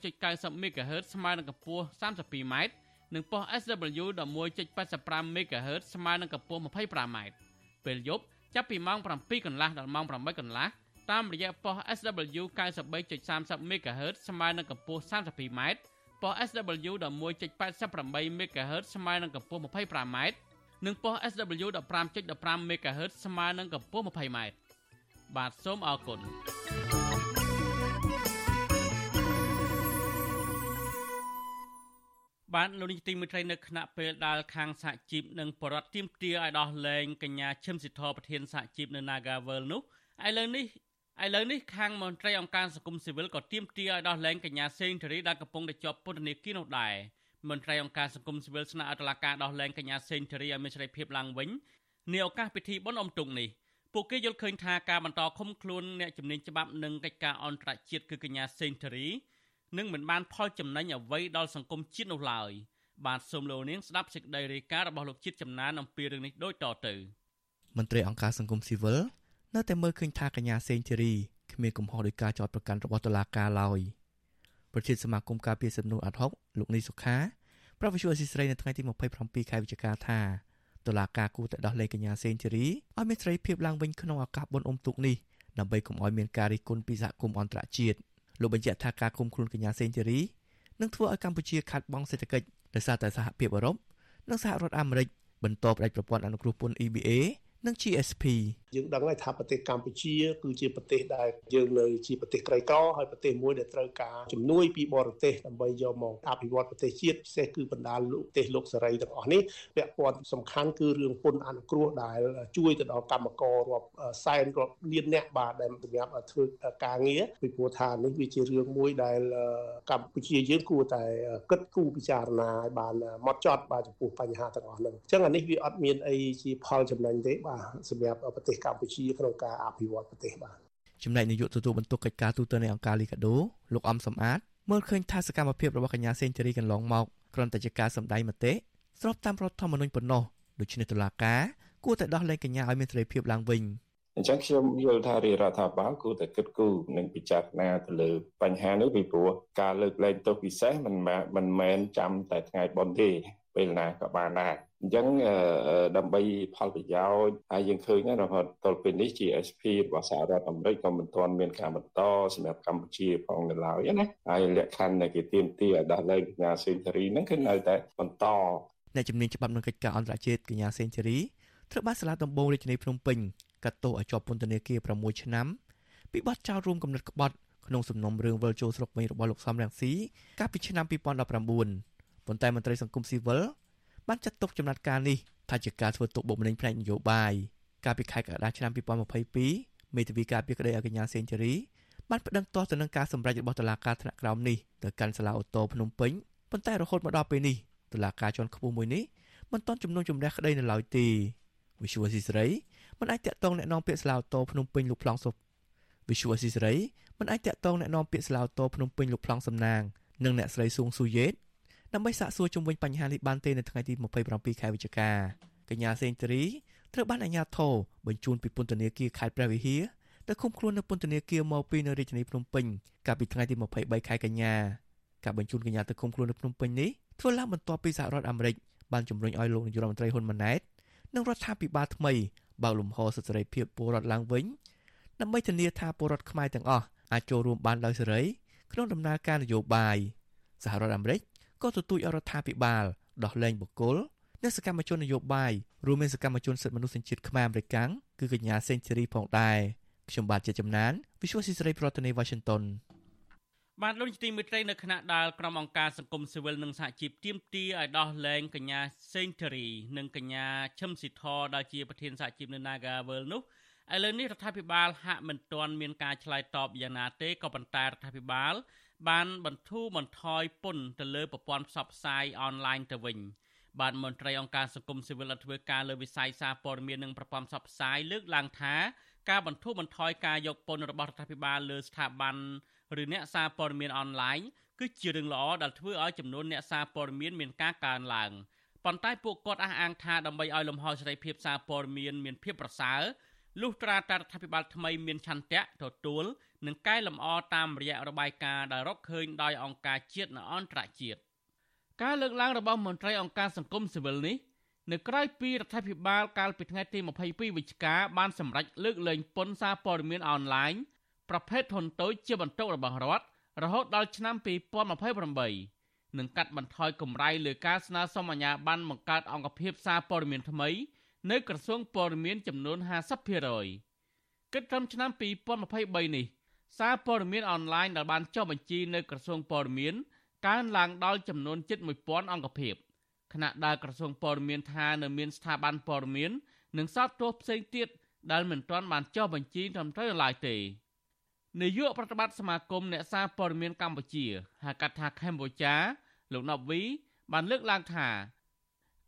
93.90 MHz ស្មើនឹងកម្ពស់ 32m និងប៉ុស SW 11.85 MHz ស្មើនឹងកម្ពស់ 25m ពេលយប់ចាប់ពីម៉ោង7កន្លះដល់ម៉ោង8កន្លះតាមរយៈប៉ុស SW 93.30 MHz ស្មើនឹងកម្ពស់ 32m ប៉ុស SW 11.88 MHz ស្មើនឹងកម្ពស់ 25m និងប៉ុស SW 15.15 MHz ស្មើនឹងកម្ពស់ 20m បាទសូមអរគុណបានលោកនាយកទីមេត្រីនៅគណៈពេលដែលខាងសហជីពនិងបរដ្ឋទៀមទាឲ្យដោះលែងកញ្ញាឈឹមសិទ្ធប្រធានសហជីពនៅ Nagavel នោះឥឡូវនេះ ឥឡូវនេះខាងមន្ត្រីអង្គការសង្គមស៊ីវិលក៏ទាមទារឲ្យដោះលែងកញ្ញាសេងធារីដែលកំពុងតែជាប់ពន្ធនាគារនោះដែរមន្ត្រីអង្គការសង្គមស៊ីវិលស្នើឲ្យតុលាការដោះលែងកញ្ញាសេងធារីឲ្យមានសេរីភាពឡើងវិញនាឱកាសពិធីបុណ្យអុំទូកនេះពួកគេយល់ឃើញថាការបន្តឃុំខ្លួនអ្នកជំនាញច្បាប់និងកិច្ចការអន្តរជាតិគឺកញ្ញាសេងធារីនឹងមិនបានផលចំណេញអ្វីដល់សង្គមជាតិនោះឡើយបាទសូមលោកនាងស្ដាប់សេចក្តីរាយការណ៍របស់លោកជាតិចំណានអំពីរឿងនេះដូចតទៅមន្ត្រីអង្គការសង្គមស៊ីវិល នៅតែមើលឃើញថាកញ្ញាសេងធីរីគ្មានកំហុសដោយការចោទប្រកាន់របស់តុលាការឡើយប្រធានសមាគមការពារសិទ្ធិមនុស្សអាត់ហុកលោកនីសុខាប្រពន្ធអសីស្រីនៅថ្ងៃទី27ខែវិច្ឆិកាថាតុលាការគូតែដោះលែងកញ្ញាសេងធីរីឲ្យមានសេរីភាពឡើងវិញក្នុងឱកាសបុណ្យអុំទូកនេះដើម្បីកុំឲ្យមានការរិះគន់ពីសហគមន៍អន្តរជាតិលោកបញ្ជាក់ថាការគុំខ្លួនកញ្ញាសេងធីរីនឹងធ្វើឲ្យកម្ពុជាខាត់បងសេដ្ឋកិច្ចដោយសារតែសហភាពអឺរ៉ុបនិងសហរដ្ឋអាមេរិកបន្តផ្ដាច់ប្រព័ន្ធអនុគ្រោះពន្ធ EBA និង GSP យើងដឹងហើយថាប្រទេសកម្ពុជា គឺជាប្រទេសដែលយើងនៅជាប្រទេសក្រីក្រហើយប្រទេសមួយដែលត្រូវការជំនួយពីបរទេសដើម្បីយកមកអភិវឌ្ឍប្រទេសជាតិពិសេសគឺបណ្ដាលលោកប្រទេសលោកសេរីទាំងអស់នេះពាក់ព័ន្ធសំខាន់គឺរឿងពន្ធអនុគ្រោះដែលជួយទៅដល់កម្មកររាប់សែនរាប់លានអ្នកបាទដែលសម្រាប់ធ្វើការងារពីព្រោះថានេះវាជារឿងមួយដែលកម្ពុជាយើងគួរតែគិតគូរពិចារណាឲ្យបានម៉ត់ចត់បាទចំពោះបញ្ហាទាំងអស់ហ្នឹងអញ្ចឹងអានេះវាអត់មានអីជាផលចំណេញទេបាទសម្រាប់ប្រទេសកម្ពុជាក្នុងការអភិវឌ្ឍប្រទេសបាទចំណែកនាយកទទួលបន្ទុកកិច្ចការទូតនៃអង្គការលីកាដូលោកអំសំអាតមើលឃើញថាសកម្មភាពរបស់កញ្ញាសេងធារីកន្លងមកគ្រាន់តែជាការសម្ដែងមតិស្របតាមរដ្ឋធម្មនុញ្ញប៉ុណ្ណោះដូច្នេះតុលាការគួរតែដោះលែងកញ្ញាឲ្យមានសេរីភាពឡើងវិញអញ្ចឹងខ្ញុំយល់ថារាជរដ្ឋាភិបាលគួរតែគិតគូរនិងពិចារណាទៅលើបញ្ហានេះពីព្រោះការលើកលែងទោសពិសេសមិនមិនមែនចាំតែថ្ងៃបុណ្យទេ ពេលណាក៏បានដែរអញ្ចឹងដើម្បីផលប្រយោជន៍ហើយយើងឃើញណារហូតដល់ពេលនេះ GSP របស់សហរដ្ឋអាមេរិកក៏មិនទាន់មានការបន្តសម្រាប់កម្ពុជាផងនៅឡើយណាហើយលក្ខខណ្ឌនៃគេទៀមទាឲ្យដោះលែងកញ្ញាសេនស៊ូរីហ្នឹងគឺនៅតែបន្តអ្នកជំនាញច្បាប់នឹងកិច្ចការអន្តរជាតិកញ្ញាសេនស៊ូរីត្រូវបានសាលាដំបងរាជធានីភ្នំពេញកាត់ទោសឲ្យជាប់ពន្ធនាគារ6ឆ្នាំពីបទចោទរួមគំនិតក្បត់ក្នុងសំណុំរឿងវិលចូលស្រុកវិញរបស់លោកសំរងស៊ីកាលពីឆ្នាំ2019 ប៉ុន្តែមន្ត្រីសង្គមស៊ីវិលបានចាត់ទុកចំណាត់ការនេះថាជាការធ្វើទុកបុកម្នេញផ្នែកនយោបាយកាលពីខែកក្កដាឆ្នាំ2022មេធាវីការពីក្តីឲ្យកញ្ញាសេនជូរីបានប្តឹងទាស់ទៅនឹងការសម្រេចរបស់តុលាការថ្នាក់ក្រោមនេះទៅកាន់សាលាអូតូភ្នំពេញប៉ុន្តែរហូតមកដល់ពេលនេះតុលាការជាន់ខ្ពស់មួយនេះមិនទាន់ជំនុំជម្រះក្តីនៅឡើយទេវិសុវស៊ីសេរីមិនអាចតាក់ទងអ្នកនាំពាក្យស្លាវតោភ្នំពេញលោកប្លង់សុភវិសុវស៊ីសេរីមិនអាចតាក់ទងអ្នកនាំពាក្យស្លាវតោភ្នំពេញលោកប្លង់សំណាងនិងអ្នកស្រីស៊ុងស៊ូយេត ដើម្បីសាកសួរជំវិញបញ្ហានេះបានទេនៅថ្ងៃទី27ខែវិច្ឆិកាកញ្ញាសេងតរីត្រូវបានអាជ្ញាធរបញ្ជូនពីពន្ធនាគារខេត្តព្រះវិហារទៅឃុំខ្លួននៅពន្ធនាគារមកពីនៅរាជធានីភ្នំពេញកាលពីថ្ងៃទី23ខែកញ្ញាការបញ្ជូនកញ្ញាទៅឃុំខ្លួននៅភ្នំពេញនេះធ្វើឡើងបន្ទាប់ពីសហរដ្ឋអាមេរិកបានជំរុញឲ្យលោកនាយករដ្ឋមន្ត្រីហ៊ុនម៉ាណែតនិងរដ្ឋាភិបាលថ្មីបើកលំហសិទ្ធិសេរីភាពពលរដ្ឋឡើងវិញដើម្បីធានាថាពលរដ្ឋខ្មែរទាំងអស់អាចចូលរួមបានដោយសេរីក្នុងដំណើរការនយោបាយសហរដ្ឋអាមេរិក ក៏ទទូចឲ្យរដ្ឋាភិបាលដោះលែងបុគ្គលនិងសកម្មជននយោបាយរួមមានសកម្មជនសិទ្ធិមនុស្សជាតិខ្មែរអាមេរិកាំងគឺកញ្ញាសេងសេរីផងដែរខ្ញុំបាទជាចំណាន Visual Society ប្រធានាទី Washington បានលោកទីមិត្តរីនៅគណៈដែលក្រុមអង្គការសង្គមស៊ីវិលនិងសហជីពទៀមទីឲ្យដោះលែងកញ្ញាសេងធារីនិងកញ្ញាឈឹមស៊ីធដែលជាប្រធានសហជីពនៅ Nagavel នោះឥឡូវនេះរដ្ឋាភិបាលហាក់មិនទាន់មានការឆ្លើយតបយ៉ាងណាទេក៏ប៉ុន្តែរដ្ឋាភិបាល បានបន្ធូរបន្ថយពន្ធទៅលើប្រព័ន្ធផ្សព្វផ្សាយអនឡាញទៅវិញបាទមន្ត្រីអង្គការសង្គមស៊ីវិលធ្វើការលើវិស័យសារព័ត៌មាននិងប្រព័ន្ធផ្សព្វផ្សាយលើកឡើងថាការបន្ធូរបន្ថយការយកពន្ធរបស់រដ្ឋាភិបាលលើស្ថាប័នឬអ្នកសារព័ត៌មានអនឡាញគឺជារឿងល្អដែលធ្វើឲ្យចំនួនអ្នកសារព័ត៌មានមានការកើនឡើងប៉ុន្តែពួកគាត់អះអាងថាដើម្បីឲ្យលំហសេរីភាពសារព័ត៌មានមានភាពប្រសើរលុះត្រាតែរដ្ឋាភិបាលថ្មីមានឆន្ទៈទទួល និងកែលម្អតាមរយៈរបាយការណ៍ដែលរកឃើញដោយអង្គការជាតិនិងអន្តរជាតិការលើកឡើងរបស់មន្ត្រីអង្គការសង្គមស៊ីវិលនេះនៅក្រៅពីរដ្ឋាភិបាលកាលពីថ្ងៃទី22វិច្ឆិកាបានសម្រេចលើកលែងពន្ធសារព័ត៌មានអនឡាញប្រភេទធនតូចជាបន្ទុករបស់រដ្ឋរហូតដល់ឆ្នាំ2028និងកាត់បន្ថយកម្រៃលើការស្នើសុំអាជ្ញាប័ណ្ណបង្កើតអង្គភាពសារព័ត៌មានថ្មី នៅក្រសួងព័ត៌មានចំនួន50%គិតត្រឹមឆ្នាំ2023នេះ សារព័ត៌មានអនឡាញដែលបានចុះបញ្ជីនៅក្រសួងព័ត៌មានកើនឡើងដល់ចំនួនជិត1000អង្គភាពខណៈដែលក្រសួងព័ត៌មានថានៅមានស្ថាប័នព័ត៌មាននិងសោតទោសផ្សេងទៀតដែលមិនទាន់បានចុះបញ្ជីត្រឹមត្រូវឡើយទេនាយកប្រតិបត្តិសមាគមអ្នកសារព័ត៌មានកម្ពុជាហៅកាត់ថាកម្ពុជាលោកណប់វីបានលើកឡើងថា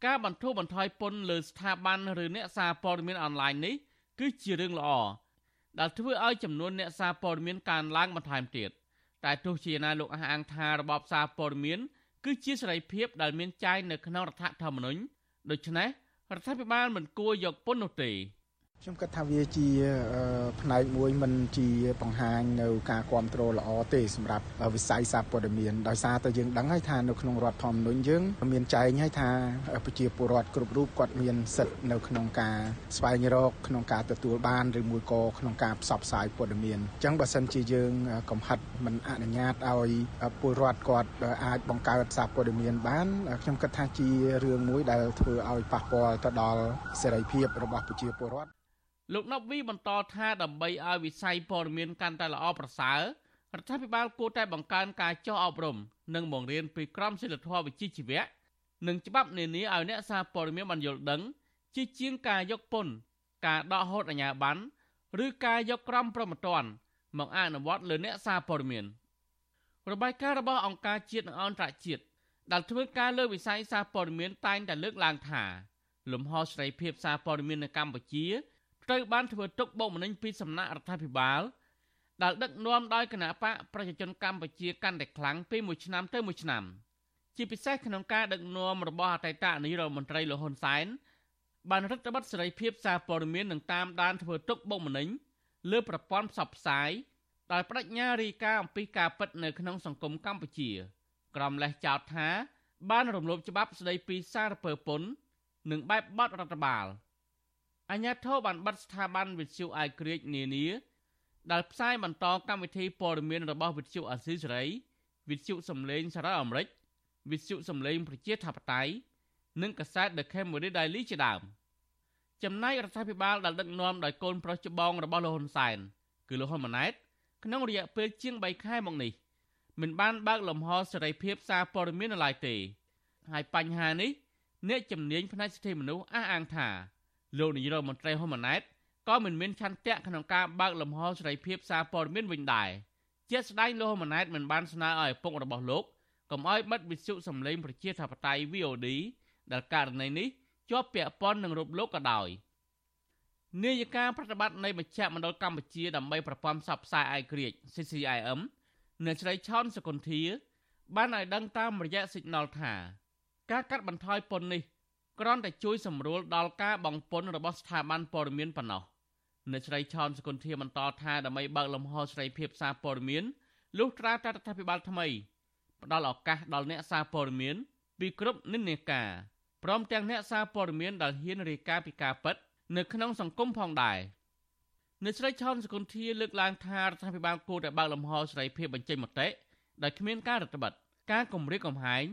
ការបន្ធូរបន្ថយពន្ធលើស្ថាប័នឬអ្នកសារព័ត៌មានអនឡាញនេះគឺជារឿងល្អ ដែលធ្វើឲ្យចំនួនអ្នកសារព័ត៌មានកើនឡើងបន្ថែមទៀតតែទោះជាណាលោកអះអាងថារបបសារព័ត៌មានគឺជាសេរីភាពដែលមានចែងនៅក្នុងរដ្ឋធម្មនុញ្ញដូច្នេះរដ្ឋាភិបាលមិនគួរយកពន្ធនោះទេ ខ្ញុំគិតថាវាជាផ្នែកមួយមិនជាបង្ហាញនៅការគ្រប់គ្រងល្អទេសម្រាប់វិស័យសារព័ត៌មានដោយសារតែយើងដឹងហើយថានៅក្នុងរដ្ឋធម្មនុញ្ញយើងមានចែងហើយថាប្រជាពលរដ្ឋគ្រប់រូបគាត់មានសិទ្ធិនៅក្នុងការស្វែងរកក្នុងការទទួលបានឬមួយក៏ក្នុងការផ្សព្វផ្សាយព័ត៌មានអញ្ចឹងបើសិនជាយើងកំហិតមិនអនុញ្ញាតឲ្យពលរដ្ឋគាត់អាចបង្កើតសារព័ត៌មានបានខ្ញុំគិតថាជារឿងមួយដែលធ្វើឲ្យប៉ះពាល់ទៅដល់សេរីភាពរបស់ប្រជាពលរដ្ឋ លោកណប់វីបន្តថាដើម្បីឲ្យវិស័យព័ត៌មានកាន់តែល្អប្រសើររដ្ឋាភិបាលគួរតែបង្កើនការចុះអប់រំនិងបង្រៀនពីក្រមសីលធម៌វិជ្ជាជីវៈនិងច្បាប់នានាឲ្យអ្នកសារព័ត៌មានបានយល់ដឹង ជាជាងការយកពន្ធការដកហូតអាជ្ញាប័ណ្ណឬការយកក្រមប្រមត្តនមកអនុវត្តលើអ្នកសារព័ត៌មានរបាយការណ៍របស់អង្គការជាតិនិងអន្តរជាតិដែលធ្វើការលើវិស័យសារព័ត៌មានតែងតែលើកឡើងថាលំហសេរីភាពសារព័ត៌មាននៅកម្ពុជា ត្រូវបានធ្វើទុកបុកម្នេញពីសំណាក់រដ្ឋាភិបាលដែលដឹកនាំដោយគណៈបកប្រជាជនកម្ពុជាកាន់តែខ្លាំងពីមួយឆ្នាំទៅមួយឆ្នាំ ជាពិសេសក្នុងការដឹកនាំរបស់អតីតនាយករដ្ឋមន្ត្រីលហ៊ុនសែនបានរដ្ឋបတ်សេរីភាពសារព័ត៌មាននឹងតាមដានធ្វើទុកបុកម្នេញលើប្រព័ន្ធផ្សព្វផ្សាយដោយបដិញ្ញារីកាអំពីការពិតនៅក្នុងសង្គមកម្ពុជា ក្រមលេះចោទថា បានរំលោភច្បាប់ស្តីពីសារពើពន្ធនិងបែបបទរដ្ឋបាល អាញាធរបានបិទស្ថាប័នវិទ្យុអាយក្រិចនានាដែលផ្សាយបន្តកម្មវិធីព័ត៌មានរបស់វិទ្យុអាស៊ីសេរីវិទ្យុសំឡេងសារ៉ាអាមេរិកវិទ្យុសំឡេងប្រជាធិបតេយ្យនិងកាសែត The Cambodia Daily ជាដើមចំណែករដ្ឋាភិបាលដែលដឹកនាំដោយកូនប្រុសច្បងរបស់លោកហ៊ុនសែនគឺលោកហ៊ុនម៉ាណែតក្នុងរយៈពេលជាង3ខែមកនេះមិនបានបើកលំហសេរីភាពសារព័ត៌មាននៅឡើយទេហើយបញ្ហានេះអ្នកជំនាញផ្នែកសិទ្ធិមនុស្សអះអាងថា លោកនាយរដ្ឋមន្ត្រីហ៊ុនម៉ាណែតក៏មិនមានឆន្ទៈក្នុងការបើកលំហសេរីភាពសារព័ត៌មានវិញដែរជាស្ដែងលោកហ៊ុនម៉ាណែតមិនបានស្នើឲ្យឪពុករបស់លោកកុំឲ្យបិទវិទ្យុសំឡេងប្រជាធិបតេយ្យ VOD ដែលករណីនេះជាប់ពាក់ព័ន្ធនឹងរូបលោកក៏ដោយនាយិកាប្រតិបត្តិនៃមជ្ឈមណ្ឌលកម្ពុជាដើម្បីប្រព័ន្ធផ្សព្វផ្សាយឯករាជ្យ CCIM នៅស្រីឆនសកុន្ធា បានឲ្យដឹងតាមរយៈ Signal ថាការកាត់បន្ថយពន្ធនេះ គ្រាន់តែជួយសម្រួលដល់ការបង់ពន្ធរបស់ស្ថាប័នព័ត៌មានប៉ុណ្ណោះនៅស្រីឆនសកុន្ធាបន្តថាដើម្បីបើកលំហសេរីភាពសារព័ត៌មានលុះត្រាតែរដ្ឋាភិបាលថ្មីផ្ដល់ឱកាសដល់អ្នកសារព័ត៌មានពីគ្រប់និន្នាការព្រមទាំងអ្នកសារព័ត៌មានដែលហ៊ានរាយការណ៍ពីការពិតនៅក្នុងសង្គមផងដែរអ្នកស្រីឆនសកុន្ធាលើកឡើងថារដ្ឋាភិបាលគួរតែបើកលំហសេរីភាពបញ្ចេញមតិដោយគ្មានការរដ្ឋបတ်ការគម្រាមកំហែង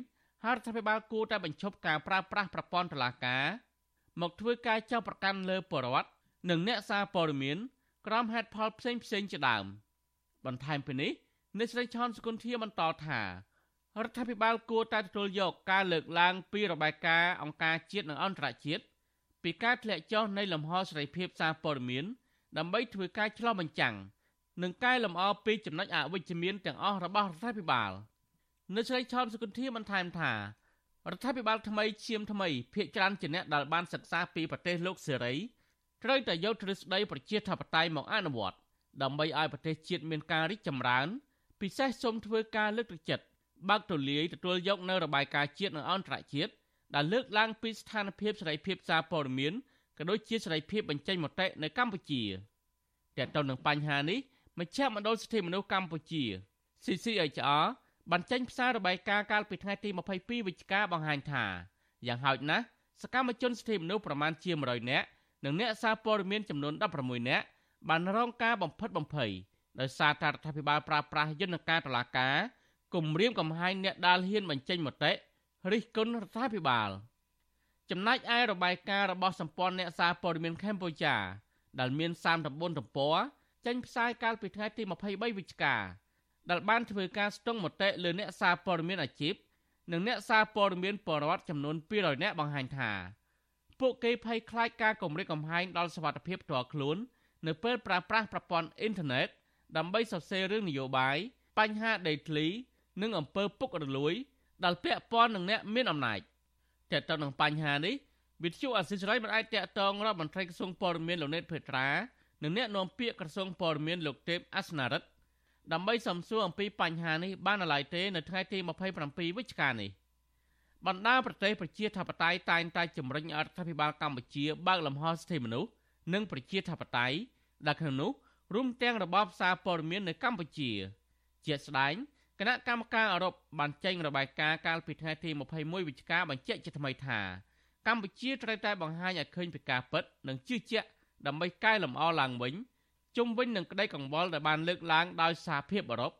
ហើយរដ្ឋាភិបាលគួរតែបញ្ឈប់ការប្រើប្រាស់ប្រព័ន្ធតុលាការមកធ្វើការចោទប្រកាន់លើពលរដ្ឋនិងអ្នកសារព័ត៌មានក្រោមហេតុផលផ្សេងផ្សេងជាដើមបន្ថែមពីនេះអ្នកស្រីឆនសកុន្ធាបន្តថារដ្ឋាភិបាលគួរតែទទួលយកការលើកឡើងពីរបាយការណ៍អង្គការជាតិនិងអន្តរជាតិពីការធ្លាក់ចុះនៃលំហសេរីភាពសារព័ត៌មានដើម្បីធ្វើការឆ្លុះបញ្ចាំងនិងកែលម្អពីចំណុចអវិជ្ជមានទាំងអស់របស់រដ្ឋាភិបាល នៅស្រីឆនសុគន្ធាបន្ថែមថារដ្ឋាភិបាលថ្មីឈាមថ្មីភាកច្រើនជាអ្នកដែលបានសិក្សាពីប្រទេសលោកសេរីត្រូវតែយកទ្រឹស្ដីប្រជាធិបតេយ្យមកអនុវត្តដើម្បីឲ្យប្រទេសជាតិមានការរីកចម្រើន ពិសេសសូមធ្វើការលើកទឹកចិត្តបើកទូលាយទទួលយកនៅរបាយការណ៍ជាតិនិងអន្តរជាតិដែលលើកឡើងពីស្ថានភាពសេរីភាពសារព័ត៌មានក៏ដូចជាសេរីភាពបញ្ចេញមតិនៅកម្ពុជាតែទៅនឹងបញ្ហានេះមជ្ឈមណ្ឌលសិទ្ធិមនុស្សកម្ពុជា CCHR បានចេញផ្សាយរបាយការណ៍កាលពីថ្ងៃទី22វិច្ឆិកាបង្ហាញថាយ៉ាងហោចណាស់សកម្មជនសិទ្ធិមនុស្សប្រមាណជា100នាក់និងអ្នកសារព័ត៌មានចំនួន16នាក់បានរងការបំផិតបំភ័យដោយសារតែរដ្ឋាភិបាលប្រើប្រាស់យន្តការតុលាការគំរាមកំហែងអ្នកដាល់ហ៊ានបញ្ចេញមតិរិះគន់រដ្ឋាភិបាលចំណែកឯរបាយការណ៍របស់សម្ព័ន្ធអ្នកសារព័ត៌មានកម្ពុជាដែលមាន39ទំព័រចេញផ្សាយកាលពីថ្ងៃទី23វិច្ឆិកា ដែលបានធ្វើការស្ទង់មតិលើអ្នកសារព័ត៌មានអាជីពនិងអ្នកសារព័ត៌មានបរិវត្តចំនួន200នាក់បង្ហាញថាពួកគេភ័យខ្លាចការគំរាមកំហែងដល់សុវត្ថិភាពផ្ទាល់ខ្លួន នៅពេលប្រើប្រាស់ប្រព័ន្ធអ៊ីនធឺណិតដើម្បីសរសេររឿងនយោបាយបញ្ហាដីធ្លី និងអំពើពុករលួយដែលពាក់ព័ន្ធនឹងអ្នកមានអំណាចតើតើនឹងបញ្ហានេះវិទ្យុអសិរ័យមិនអាចតាក់ទងរដ្ឋមន្ត្រីក្រសួងព័ត៌មានលោកណេតភេត្រានិងអ្នកនាំពាក្យក្រសួងព័ត៌មានលោកទេពអសនារិទ្ធ ដើម្បីសំសួរអំពីបញ្ហានេះបានឡើយទេនៅថ្ងៃទី27វិច្ឆិកានេះបណ្ដាប្រទេសប្រជាធិបតេយ្យតែងតែជំរុញរដ្ឋាភិបាលកម្ពុជាបើកលំហសិទ្ធិមនុស្សនិងប្រជាធិបតេយ្យដែលក្នុងនោះរួមទាំងរបបសារព័ត៌មាននៅកម្ពុជា ជាស្ដែងគណៈកម្មការអឺរ៉ុបបានចេញរបាយការណ៍កាលពីថ្ងៃទី21វិច្ឆិកាបញ្ជាក់ជាថ្មីថាកម្ពុជាត្រូវតែបង្ហាញឲ្យឃើញពីការពិតនិងជឿជាក់ដើម្បីកែលម្អឡើងវិញ ជុំវិញនឹងក្តីកង្វល់ដែលបានលើកឡើងដោយសហភាពអឺរ៉ុប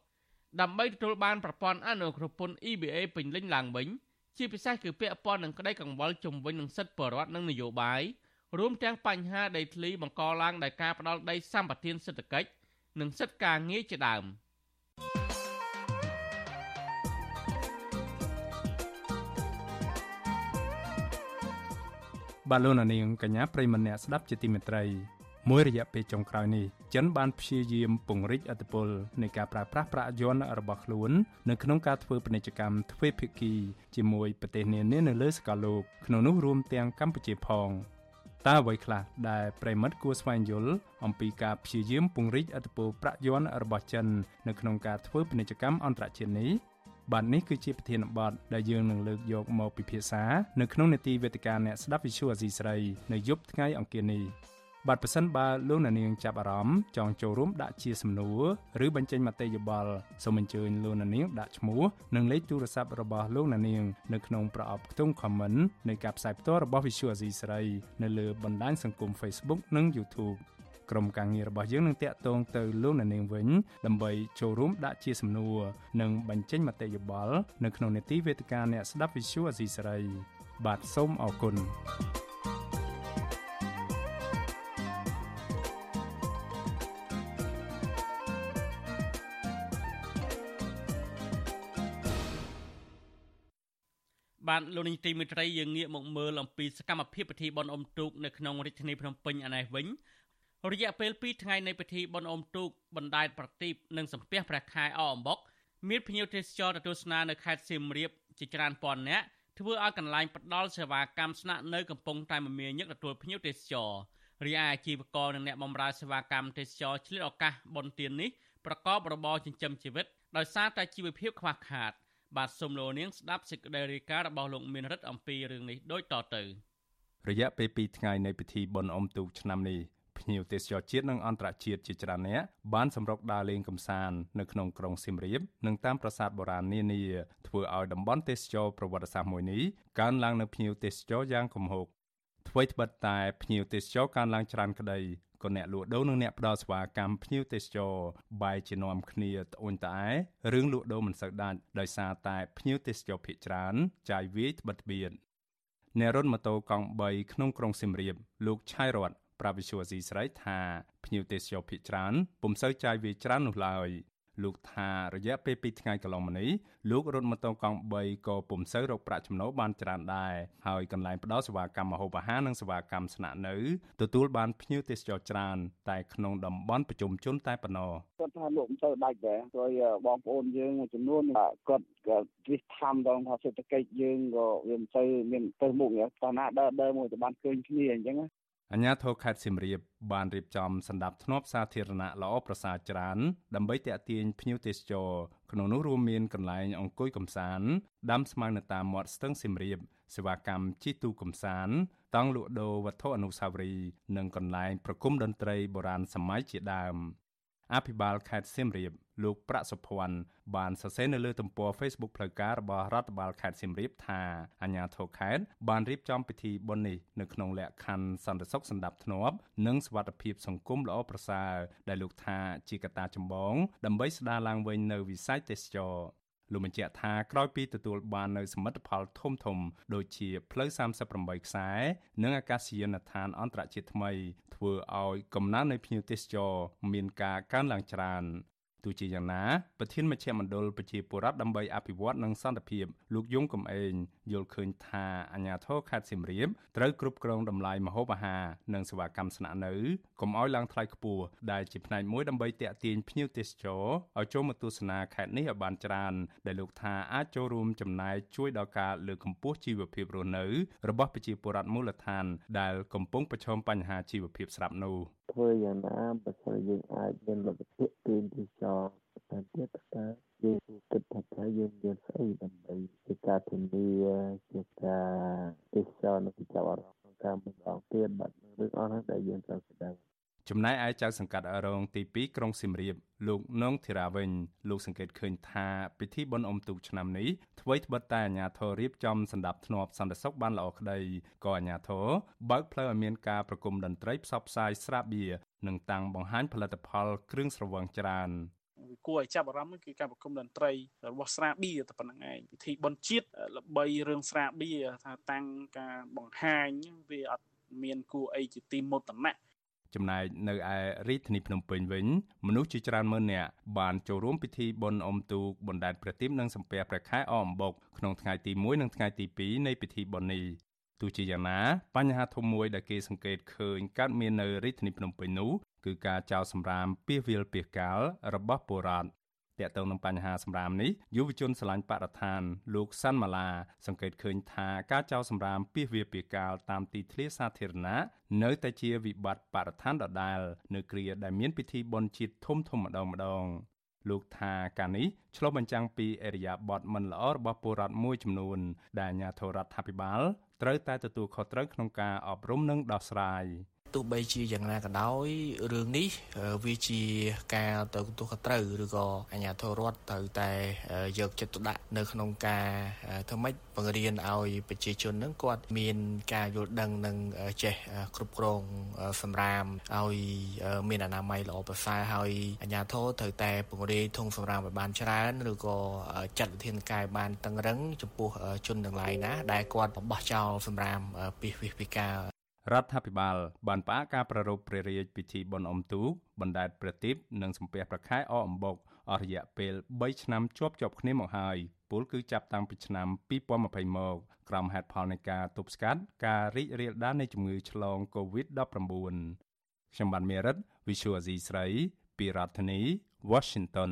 ដើម្បីទទួលបានប្រព័ន្ធអនុគ្រោះពន្ធ EBA ពេញលេញឡើងវិញជាពិសេសគឺពាក់ព័ន្ធនឹងក្តីកង្វល់ជុំវិញនឹងសិទ្ធិបរិវត្តនិងនយោបាយរួមទាំងបញ្ហាដីធ្លីបង្កឡើងដោយការផ្ដាល់ដីសម្បត្តិសេដ្ឋកិច្ចនិងសិទ្ធិការងារជាដើម។បាទលោកនាងកញ្ញាប្រិមម្នាក់ស្ដាប់ជាទីមេត្រី មួយរយៈពេលចុងក្រោយនេះចិនបានព្យាយាមពង្រីកអធិបុលនៃការប្រើប្រាស់ប្រាក់យន្តរបស់ខ្លួននៅក្នុងការធ្វើពាណិជ្ជកម្មទ្វេភាគីជាមួយប្រទេសនានានៅលើសកលលោកក្នុងនោះរួមទាំងកម្ពុជាផងតើអ្វីខ្លះដែលប្រិមិត្តគួរស្វែងយល់អំពីការព្យាយាមពង្រីកអធិបុលប្រាក់យន្តរបស់ចិននៅក្នុងការធ្វើពាណិជ្ជកម្មអន្តរជាតិនេះបាទនេះគឺជាប្រធានបទដែលយើងនឹងលើកយកមកពិភាក្សានៅក្នុងនេតិវេទិកាអ្នកស្ដាប់វិទ្យុអាស៊ីស្រីនៅយប់ថ្ងៃអង្គារនេះ បាទប្រសិនបើលោកអ្នកនាងចាប់អារម្មណ៍ចង់ចូលរួមដាក់ជាសំណួរឬបញ្ចេញមតិយោបល់សូមអញ្ជើញលោកអ្នកនាងដាក់ឈ្មោះនិងលេខទូរស័ព្ទរបស់លោកអ្នកនាងនៅក្នុងប្រអប់ខ្ទង់ comment នៃការផ្សាយផ្ទាល់របស់ Visual Asia ស្រីនៅលើបណ្ដាញសង្គម Facebook និង YouTube ក្រុមការងាររបស់យើងនឹងតាក់ទងទៅលោកអ្នកនាងវិញដើម្បីចូលរួមដាក់ជាសំណួរនិងបញ្ចេញមតិយោបល់នៅក្នុងនេតិវេទិកាអ្នកស្ដាប់ Visual Asia សេរីបាទសូមអរគុណ បបាទលោកនាយទីមេត្រីយើងងាកមកមើលអំពីសកម្មភាពពិធីបុណ្យអុំទូកនៅក្នុងរាជធានីភ្នំពេញឯនេះវិញរយៈពេល2ថ្ងៃនៃពិធីបុណ្យអុំទូកបណ្ដែតប្រទីបនិងសំពះព្រះខែអអំបុកមានភ្ញៀវទេសចរទទួលស្នានៅខេត្តសៀមរាបជាច្រើនពាន់នាក់ធ្វើឲ្យកន្លែងផ្ដល់សេវាកម្មស្នាក់នៅកំពុងតែមមាញឹកទទួលភ្ញៀវទេសចររីឯអាជីវករនិងអ្នកបម្រើសេវាកម្មទេសចរឆ្លៀតឱកាសបុណ្យទាននេះប្រកបរបរចិញ្ចឹមជីវិតដោយសារតែជីវភាពខ្វះខាត បាទសូមលោកនាងស្ដាប់សេចក្តីរាយការណ៍របស់លោកមានរិទ្ធអំពីរឿងនេះដូចតទៅរយៈពេល2ថ្ងៃនៃពិធីបុណ្យអុំទូកឆ្នាំនេះភ្ញៀវទេសចរជាតិនិងអន្តរជាតិជាច្រើនអ្នកបានសម្រុកដើរលេងកម្សាន្តនៅក្នុងក្រុងសៀមរាបនិងតាមប្រាសាទបុរាណនានាធ្វើឲ្យតំបន់ទេសចរប្រវត្តិសាស្ត្រមួយនេះកើនឡើងនៅភ្ញៀវទេសចរយ៉ាងគំហុកអ្វីត្បិតតែភ្ញៀវទេសចរកើនឡើងច្រើនក្តី ក៏អ្នកលក់ដូរនិងអ្នកផ្ដល់សេវាកម្មភ្ញៀវទេសចរបែរជានាំគ្នាត្អូញត្អែរឿងលក់ដូរមិនសូវដាច់ដោយសារតែភ្ញៀវទេសចរភ័យច្រើនចាយវាយត្បិតត្បៀតអ្នករត់ម៉ូតូកង់3ក្នុងក្រុងសៀមរាបលោកឆៃរតប្រាវិសុវស៊ីស្រីថាភ្ញៀវទេសចរភ័យច្រើនពុំសូវចាយវាយច្រើននោះឡើយ លោកថារយៈពេល2ថ្ងៃកន្លងមកនេះលោករត់ម៉ូតូកង់3ក៏ពុំសូវរកប្រាក់ចំណូលបានច្រើនដែរហើយកន្លែងផ្ដល់សេវាកម្មម្ហូបអាហារនិងសេវាកម្មស្នាក់នៅទទួលបានភ្ញៀវទេសចរច្រើន តែក្នុងតំបន់ប្រជុំជនតែប៉ុណ្ណោះគាត់ថាលោកមិនសូវដាច់ដែរព្រោះបងប្អូនយើងមួយចំនួនគាត់ក៏វិស្ថាមដល់ថាសេដ្ឋកិច្ចយើងក៏វាមិនសូវមានទៅមុខតែណាដើរដើរមួយទៅបានឃើញគ្នាអញ្ចឹង អាជ្ញាធរខេត្តសៀមរាបបានរៀបចំសម្ដាប់ធ្នាប់សាធារណៈល្អប្រសើរច្រើនដើម្បីទាក់ទាញភ្ញៀវទេសចរក្នុងនោះរួមមានកន្លែងអង្គុយកំសាន្តដាំស្មៅនៅតាមមាត់ស្ទឹងសៀមរាបសេវាកម្មជិះទូកំសាន្តតង់លក់ដូរវត្ថុអនុស្សាវរីយ៍និងកន្លែងប្រគំតន្ត្រីបុរាណសម័យជាដើមអភិបាលខេត្តសៀមរាប លោកប្រាក់សុភ័ណ្ឌបានសរសេរនៅលើទំព័រ Facebook ផ្លូវការរបស់រដ្ឋបាលខេត្តសៀមរាបថាអាជ្ញាធរខេត្តបានរៀបចំពិធីបុណ្យនេះនៅក្នុងលក្ខខណ្ឌសន្តិសុខសណ្ដាប់ធ្នាប់និងសុវត្ថិភាពសង្គមល្អប្រសើរដែលលោកថាជាកត្តាចម្បងដើម្បីស្ដារឡើងវិញនៅវិស័យទេសចរលោកបញ្ជាក់ថាក្រោយពីទទួលបាននៅសមិទ្ធផលធំធំ ដូចជាផ្លូវ38ខ្សែ និងអាកាសយានដ្ឋានអន្តរជាតិថ្មី ធ្វើឲ្យកំណើននៃភ្ញៀវទេសចរមានការកើនឡើងច្រើន ទោះជាយ៉ាងណាប្រធានមជ្ឈមណ្ឌលប្រជាពលរដ្ឋដើម្បីអភិវឌ្ឍនិងសន្តិភាពលោកយងកំឯងយល់ឃើញថាអាញាធរខេត្តសៀមរាបត្រូវគ្រប់គ្រងតម្លៃម្ហូបអាហារនិងសេវាកម្មស្នាក់នៅកុំឲ្យឡើងថ្លៃខ្ពស់ដែលជាផ្នែកមួយដើម្បីទាក់ទាញភ្ញៀវទេសចរឲ្យចូលមកទស្សនាខេត្តនេះឲ្យបានច្រើនដែលលោកថាអាចចូលរួមចំណែកជួយដល់ការលើកកម្ពស់ជីវភាពរស់នៅ របស់ប្រជាពលរដ្ឋមូលដ្ឋាន ដែលកំពុងប្រឈមបញ្ហាជីវភាពស្រាប់នោះធ្វើយ៉ាងណាបើសិនយើងអាចមានលទ្ធភាពទាញទីចរតែទៀតតើយើងគិតថាតើយើងមានស្អីដើម្បីជាការធានាជាការទេសចរនៅចាប់អារម្មណ៍ក្នុងការមិនអងទៀតបាត់រឿងអស់ហ្នឹងដែលយើងត្រូវស្ដាប់ចំណែកឯចៅសង្កាត់រងទី2ក្រុងសៀមរាបលោកនងធីរាវិញលោកសង្កេតឃើញថាពិធីបុណ្យអុំទូកឆ្នាំនេះអ្វីត្បិតតែអាជ្ញាធររៀបចំសម្ដាប់ធ្នាប់សន្តិសុខបានល្អក្តីក៏អាជ្ញាធរបើកផ្លូវឲ្យមានការប្រគំតន្ត្រីផ្សព្វផ្សាយស្រាបៀរនិងតាំងបង្ហាញផលិតផលគ្រឿងស្រវឹងច្រើន គួរឲ្យចាប់អារម្មណ៍គឺការប្រគំតន្ត្រីរបស់ស្រាបៀរតែប៉ុណ្្នឹងឯងពិធីបុណ្យជាតិល្បីរឿងស្រាបៀរថាតាំងការបង្ហាញវាអត់មានគួរអីជាទីមោទនៈចំណែកនៅឯរាជធានីភ្នំពេញវិញមនុស្សជាច្រើនម៉ឺននាក់បានចូលរួមពិធីបុណ្យអុំទូកបណ្ដែតប្រទីបនិងសំពះព្រះខែអអំបុកក្នុងថ្ងៃទី1និងថ្ងៃទី2នៃពិធីបុណ្យនេះទោះជាយ៉ាងណាបញ្ហាធំមួយដែលគេសង្កេតឃើញកើតមាននៅរាជធានីភ្នំពេញនោះ គឺការចោលសម្រាមពាសវាលពាសកាលរបស់ពលរដ្ឋតកតងនឹងបញ្ហាសម្រាមនេះយុវជនឆ្លាញ់បរិស្ថាន លោកសាន់ម៉ាឡាសង្កេតឃើញថាការចោលសម្រាមពីវាពីកាលតាមទីធ្លាសាធារណៈនៅតែជាវិបត្តិបរិស្ថានដដែល នៅគ្រាដែលមានពិធីបុណ្យជាតិធំធំម្ដងម្ដងលោកថាការនេះឆ្លុះបញ្ចាំងពីអរិយាប័ត្រមិនល្អរបស់ពលរដ្ឋមួយចំនួន ដែលអាជ្ញាធររដ្ឋាភិបាលត្រូវតែទទួលខុសត្រូវក្នុងការអប់រំនិងដោះស្រាយ។ ទោះបីជាយ៉ាងណាក៏ដោយរឿងនេះវាជាការទៅទោះខត្រូវឬក៏អាជ្ញាធររដ្ឋត្រូវតែយកចិត្តទុកដាក់នៅក្នុងការធ្វើម៉េចបង្រៀនឲ្យប្រជាជននឹងគាត់មានការយល់ដឹងនិងចេះគ្រប់គ្រងសម្រាមឲ្យមានអនាម័យល្អប្រសើរហើយអាជ្ញាធរត្រូវតែពង្រាយធុងសម្រាមឲ្យបានច្រើនឬក៏ចាត់វិធានការបានតឹងរឹងចំពោះជនទាំងឡាយណាដែលគាត់បោះចោលសម្រាមពីវិវិការ រដ្ឋាភិបាលបានផ្អាកការប្រារព្ធព្រះរាជពិធីបុណ្យអុំទូកបណ្ដែតប្រទីបនិងសំពះប្រខែអអំបុកអស់រយៈពេល3ឆ្នាំជាប់ជាប់គ្នាមកហើយពលគឺចាប់តាំងពីឆ្នាំ2020មកក្រោមហេតុផលនៃការទប់ស្កាត់ការរីករាលដាលនៃជំងឺឆ្លង COVID-19 ខ្ញុំបានមេរិត Visual Asia ស្រី ពីរដ្ឋធានី Washington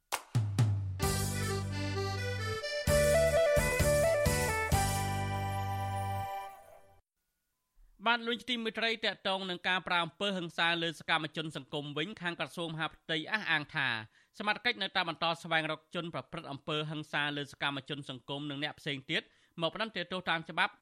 បានលួចទីមេត្រីតកតងនឹងការប្រាអំពើហិង្សាលើសកម្មជនសង្គមវិញខាងក្រសួងមហាផ្ទៃអះអាងថាសមត្ថកិច្ចនៅតែបន្តស្វែងរកជនប្រព្រឹត្តអំពើហិង្សាលើសកម្មជនសង្គមនិងអ្នកផ្សេងទៀតមកផ្ដន្ទាទោសតាមច្បាប់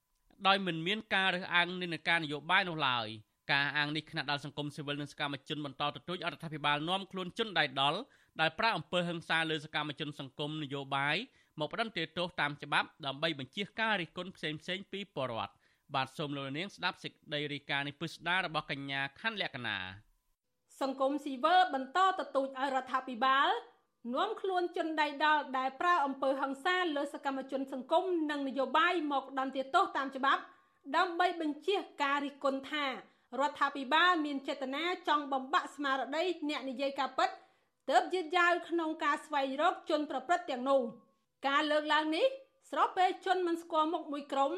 ដោយមិនមានការរើសអើងនិន្នាការនយោបាយនោះឡើយការអាងនេះគណៈដាល់សង្គមស៊ីវិលនិងសកម្មជនបន្តទទូចអរដ្ឋាភិបាលនាំខ្លួនជនដៃដល់ដែលប្រាអំពើហិង្សាលើសកម្មជនសង្គមនយោបាយមកផ្ដន្ទាទោសតាមច្បាប់ដើម្បីបញ្ជាការរិះគន់ផ្សេងៗពីពលរដ្ឋ បាទសូមលោកនាងស្ដាប់សេចក្តីរាយការណ៍នេះពិស្ដាររបស់កញ្ញាខណ្ឌលក្ខណាសង្គមស៊ីវិលបន្តទទូចឲ្យរដ្ឋាភិបាលនាំខ្លួនជនដៃដល់ដែលប្រើអំពើហិង្សាលើសកម្មជនសង្គមនិងនយោបាយមកដន្ទាទោសតាមច្បាប់ដើម្បីបញ្ជាការរិះគន់ថារដ្ឋាភិបាលមានចេតនាចង់បំបាក់ស្មារតីអ្នកនិយាយការពិតទើបយឺតយ៉ាវក្នុងការស្វែងរកជនប្រព្រឹត្តទាំងនោះការលើកឡើងនេះស្របពេលជនមិនស្គាល់មុខមួយក្រុម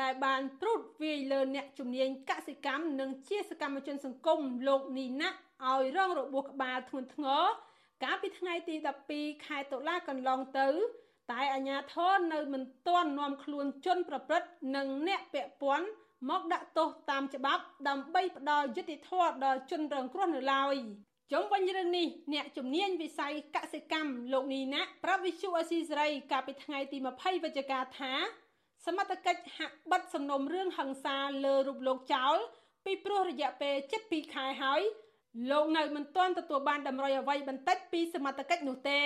ដែលបានព្រួតវាយលើអ្នកជំនាញកសិកម្មនិងជាសកម្មជនសង្គមលោកនីណាឲ្យរងរបួសក្បាលធ្ងន់ធ្ងរកាលពីថ្ងៃទី12ខែតុលាកន្លងទៅ តែអាជ្ញាធរនៅមិនទាន់នាំខ្លួនជនប្រព្រឹត្តនិងអ្នកពាក់ព័ន្ធមកដាក់ទោសតាមច្បាប់ដើម្បីផ្ដល់យុត្តិធម៌ដល់ជនរងគ្រោះនៅឡើយជុំវិញរឿងនេះអ្នកជំនាញវិស័យកសិកម្មលោកនីណាប្រាប់វិសុអេស៊ីសេរីកាលពីថ្ងៃទី20វិច្ឆិកាថា សមត្ថកិច្ចហាក់បិទសំណុំរឿងហិង្សាលើរូបលោកចោលពីព្រោះរយៈពេល7ខែហើយលោកនៅមិនទាន់ទទួលបានតម្រុយអ្វីបន្តិចពីសមត្ថកិច្ចនោះទេ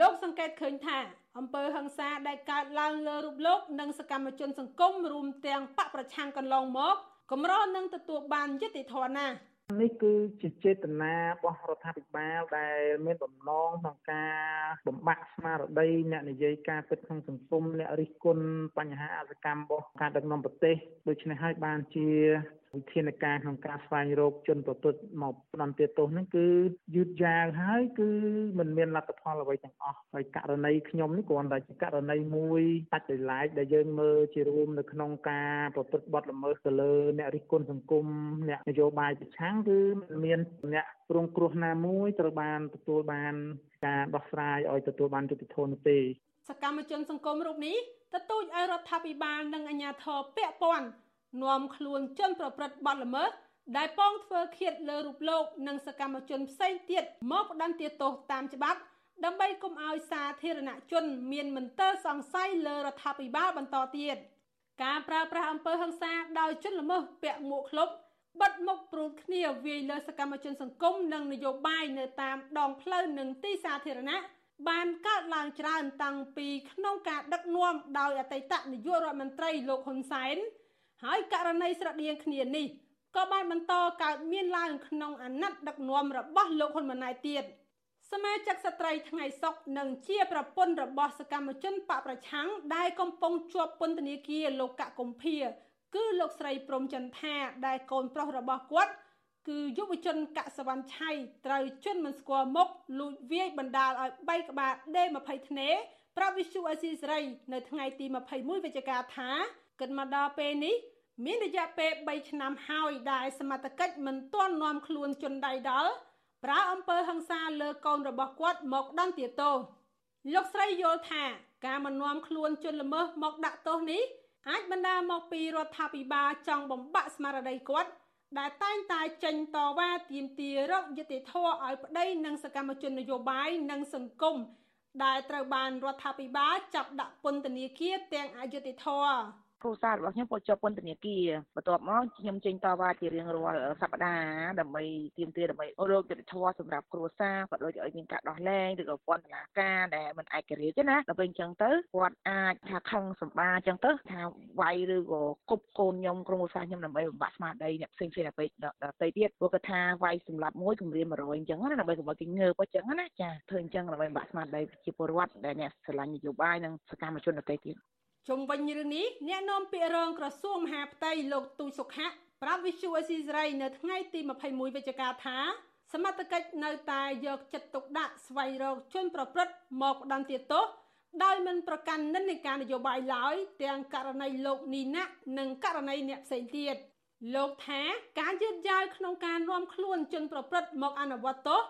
លោកសង្កេតឃើញថាអំពើហិង្សាដែលកើតឡើងលើរូបលោកនិងសកម្មជនសង្គមរួមទាំងបកប្រឆាំងកន្លងមកកម្រនឹងទទួលបានយុត្តិធម៌ណាស់ នេះគឺជាចេតនារបស់រដ្ឋាភិបាលដែលមានបំណងក្នុងការបំបាក់ស្មារតីអ្នកនិយាយការពិតក្នុងសង្គមអ្នករិះគន់បញ្ហាអសកម្មរបស់ការដឹកនាំប្រទេសដូច្នេះហើយបានជា វិធានការក្នុងការស្វែងរកជនប្រព្រឹត្តមកផ្ដន្ទាទោសហ្នឹងគឺយឺតយ៉ាវហើយគឺមិនមានលទ្ធផលអ្វីទាំងអស់ហើយករណីខ្ញុំនេះគ្រាន់តែជាករណីមួយបាច់ដោយឡែកដែលយើងមើលជារួមនៅក្នុងការប្រព្រឹត្តបទល្មើសទៅលើអ្នករិះគន់សង្គមអ្នកនយោបាយប្រឆាំងគឺមិនមានអ្នករងគ្រោះណាមួយត្រូវបានទទួលបានការដោះស្រាយឲ្យទទួលបានយុត្តិធម៌នោះទេសកម្មជនសង្គមរូបនេះទទូចឲ្យរដ្ឋាភិបាលនិងអាជ្ញាធរពាក់ព័ន្ធ នាំខ្លួនជនប្រព្រឹត្តបទល្មើសដែលប៉ងធ្វើឃាតលើរូបលោក និងសកម្មជនផ្សេងទៀតមកផ្ដន្ទាទោសតាមច្បាប់ដើម្បីកុំឲ្យសាធារណជន មានមន្ទិលសង្ស័យលើរដ្ឋាភិបាលបន្តទៀតការប្រើប្រាស់អំពើហិង្សាដោយជនល្មើសពាក់មួកឃ្លុបបិទមុខព្រួតគ្នាវាយលើសកម្មជនសង្គមនិងនយោបាយនៅតាមដងផ្លូវនិងទីសាធារណៈបានកើតឡើងច្រើនតាំងពីក្នុងការដឹកនាំដោយអតីតនាយករដ្ឋមន្ត្រីលោកហ៊ុនសែន ហើយករណីស្រដៀងគ្នានេះក៏បានបន្តកើតមានឡើងក្នុងអាណត្តិដឹកនាំរបស់លោកហ៊ុនម៉ាណែតទៀតសមាជិកស្ត្រីថ្ងៃសុកនិងជាប្រពន្ធរបស់សកម្មជនបកប្រឆាំងដែលកំពុងជាប់ពន្ធនាគារលោកកកុម្ភាគឺលោកស្រីព្រំចន្ទថាដែលកូនប្រុសរបស់គាត់គឺយុវជនកសវណ្ណឆៃត្រូវជន់មិនស្គាល់មុខលួចវាយបណ្ដាលឲ្យបែកក្បាលដេ20ធ្នេប្រាប់វិសុអេស៊ីសេរីនៅថ្ងៃទី21វិច្ឆិកាថា គិតមកដល់ពេលនេះ មានរយៈពេល3ឆ្នាំហើយដែលសមត្ថកិច្ចមិនទាន់នាំខ្លួនជនដៃដល់ប្រើអំពើហិង្សាលើកូនរបស់គាត់មកដន្ទាទោសលោកស្រីយល់ថាការមិននាំខ្លួនជនល្មើសមកដាក់ទោសនេះអាចបណ្ដាលមកពីរដ្ឋាភិបាលចង់បំបាក់ស្មារតីគាត់ដែលតែងតែចេញតវ៉ាទាមទាររកយុត្តិធម៌ឲ្យប្តីនិងសកម្មជននយោបាយនិងសង្គមដែលត្រូវបានរដ្ឋាភិបាលចាប់ដាក់ពន្ធនាគារទាំងអយុត្តិធម៌ គ្រួសាររបស់ខ្ញុំក៏ជាប់ពន្ធនាគារបន្ទាប់មកខ្ញុំចេញតវ៉ាជារៀងរាល់សប្តាហ៍ដើម្បីទាមទារដើម្បីរកយុត្តិធម៌សម្រាប់គ្រួសារក៏ដូចឲ្យមានការដោះលែងឬក៏ពន្ធនាការដែលមិនឯករាជ្យណាដល់ពេលអញ្ចឹងទៅគាត់អាចថាខឹងសម្បាអញ្ចឹងទៅថាវាយឬក៏គប់កូនខ្ញុំក្រុមគ្រួសារខ្ញុំដើម្បីបំបាក់ស្មារតីអ្នកផ្សេងផ្សេងដល់ពេលដល់ទៅទៀតព្រោះគាត់ថាវាយសម្លាប់មួយគម្រាម100អញ្ចឹងណាដើម្បីកុំឲ្យគេងើបអញ្ចឹងណាចាធ្វើអញ្ចឹងដើម្បីបំបាក់ស្មារតីប្រជាពលរដ្ឋដែលអ្នកស្រឡាញ់នយោបាយនិងសកម្មជនដទៃទៀត ជុំវិញរឿងនេះអ្នកនាំពាក្យរងក្រសួងមហាផ្ទៃលោកទូចសុខៈប្រាប់វិសុអេស៊ីសរ៉ៃនៅថ្ងៃទី21វិច្ឆិកាថាសមត្ថកិច្ចនៅតែយកចិត្តទុកដាក់ស្វែងរកជនប្រព្រឹត្តមកផ្ដន្ទាទោសដោយមិនប្រកាន់និន្នាការនយោបាយឡើយទាំងករណីលោកនីណានិងករណីអ្នកផ្សេងទៀតលោកថាការយឺតយ៉ាវក្នុងការនាំខ្លួនជនប្រព្រឹត្តមកអនុវត្តទោស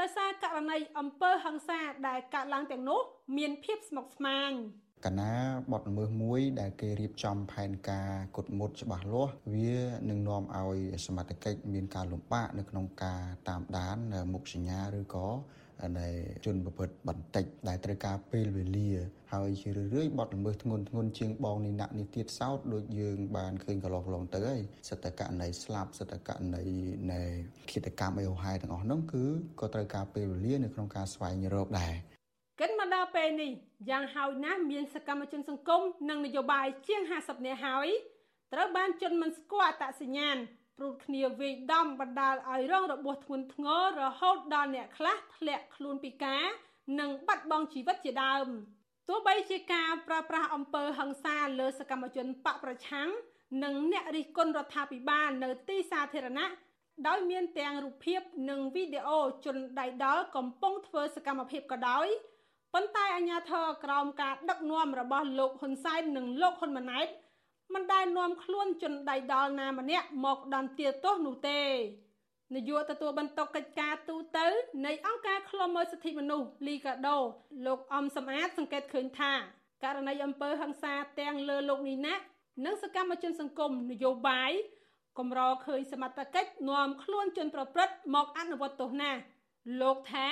ដោយសារករណីអំពើហិង្សាដែលកើតឡើងទាំងនោះ មានភាពស្មុគស្មាញ កណាបទល្មើសមួយដែលគេរៀបចំផែនការគត់មុតច្បាស់លាស់វានឹងនាំឲ្យសមត្ថកិច្ចមានការលំបាកនៅក្នុងការតាមដានមុខសញ្ញាឬក៏នៃជនប្រព្រឹត្តបន្តិចដែលត្រូវការពេលវេលា ហើយជារឿយៗបទល្មើសធ្ងន់ធ្ងរជាងបងនេះណាក់នេះទៀតសោតដូចយើងបានឃើញកន្លងកន្លងទៅហើយសិទ្ធិករណីស្លាប់សិទ្ធិករណីនៃឃាតកម្មអីហោហែទាំងអស់នោះគឺក៏ត្រូវការពេលវេលានៅក្នុងការស្វែងរកដែរ កិនមកដល់ពេលនេះយ៉ាងហោចណាស់មានសកម្មជនសង្គមនិងនយោបាយជាង50នាក់ហើយត្រូវបានជន់មិនស្គាល់អត្តសញ្ញាណព្រួតគ្នាវាយដំបណ្ដាលឲ្យរងរបួសធ្ងន់ធ្ងររហូតដល់អ្នកខ្លះធ្លាក់ខ្លួនពិការ និងបាត់បង់ជីវិតជាដើមទោះបីជាការប្រើប្រាស់អំពើហិង្សាលើសកម្មជនបកប្រឆាំងនិងអ្នករិះគន់រដ្ឋាភិបាលនៅទីសាធារណៈដោយមានទាំងរូបភាពនិងវីដេអូជនដៃដល់កំពុងធ្វើសកម្មភាពក៏ដោយ ប៉ុន្តែអាញាធរក្រោមការដឹកនាំរបស់លោកហ៊ុនសែននិងលោកហ៊ុនម៉ាណែតមិនដែលនាំខ្លួនជនដៃដល់ណាម្នាក់មកដំទាទោសនោះទេនាយកទទួលបន្ទុកកិច្ចការទូតទៅនៃអង្គការឃ្លាំមើលសិទ្ធិមនុស្សលីកាដូលោកអំសំអាតសង្កេតឃើញថាករណីអំពើហិង្សាទាំងលើលោកនីណានិងសកម្មជនសង្គមនយោបាយកម្រឃើញសមត្ថកិច្ចនាំខ្លួនជនប្រព្រឹត្តមកអនុវត្តទោសណាលោកថា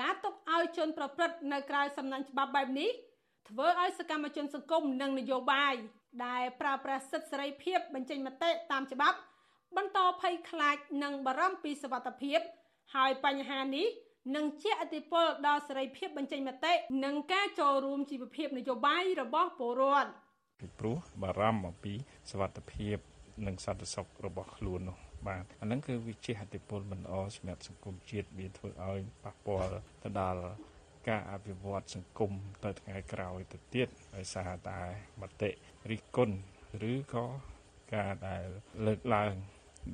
ការទុកឲ្យជនប្រព្រឹត្តនៅក្រៅសំណាញ់ច្បាប់បែបនេះធ្វើឲ្យសកម្មជនសង្គមនិងនយោបាយដែលប្រើប្រាស់សិទ្ធិសេរីភាពបញ្ចេញមតិតាមច្បាប់ បន្តភ័យខ្លាចនិងបារម្ភពីសវត្ថភាពហើយបញ្ហានេះនឹងជះឥទ្ធិពលដល់សេរីភាពបញ្ចេញមតិនិងការចូលរួមជីវភាពនយោបាយរបស់ពលរដ្ឋពីព្រោះបារម្ភអំពីសវត្ថភាពនិងសន្តិសុខរបស់ខ្លួននោះ បាទអាហ្នឹងគឺវាជាអតិពលមិនល្អសម្រាប់សង្គមជាតិវាធ្វើឲ្យប៉ះពាល់ទៅដល់ការអភិវឌ្ឍសង្គមទៅថ្ងៃក្រោយទៅទៀតដោយសារតែមតិរិះគន់ឬក៏ការដែលលើកឡើង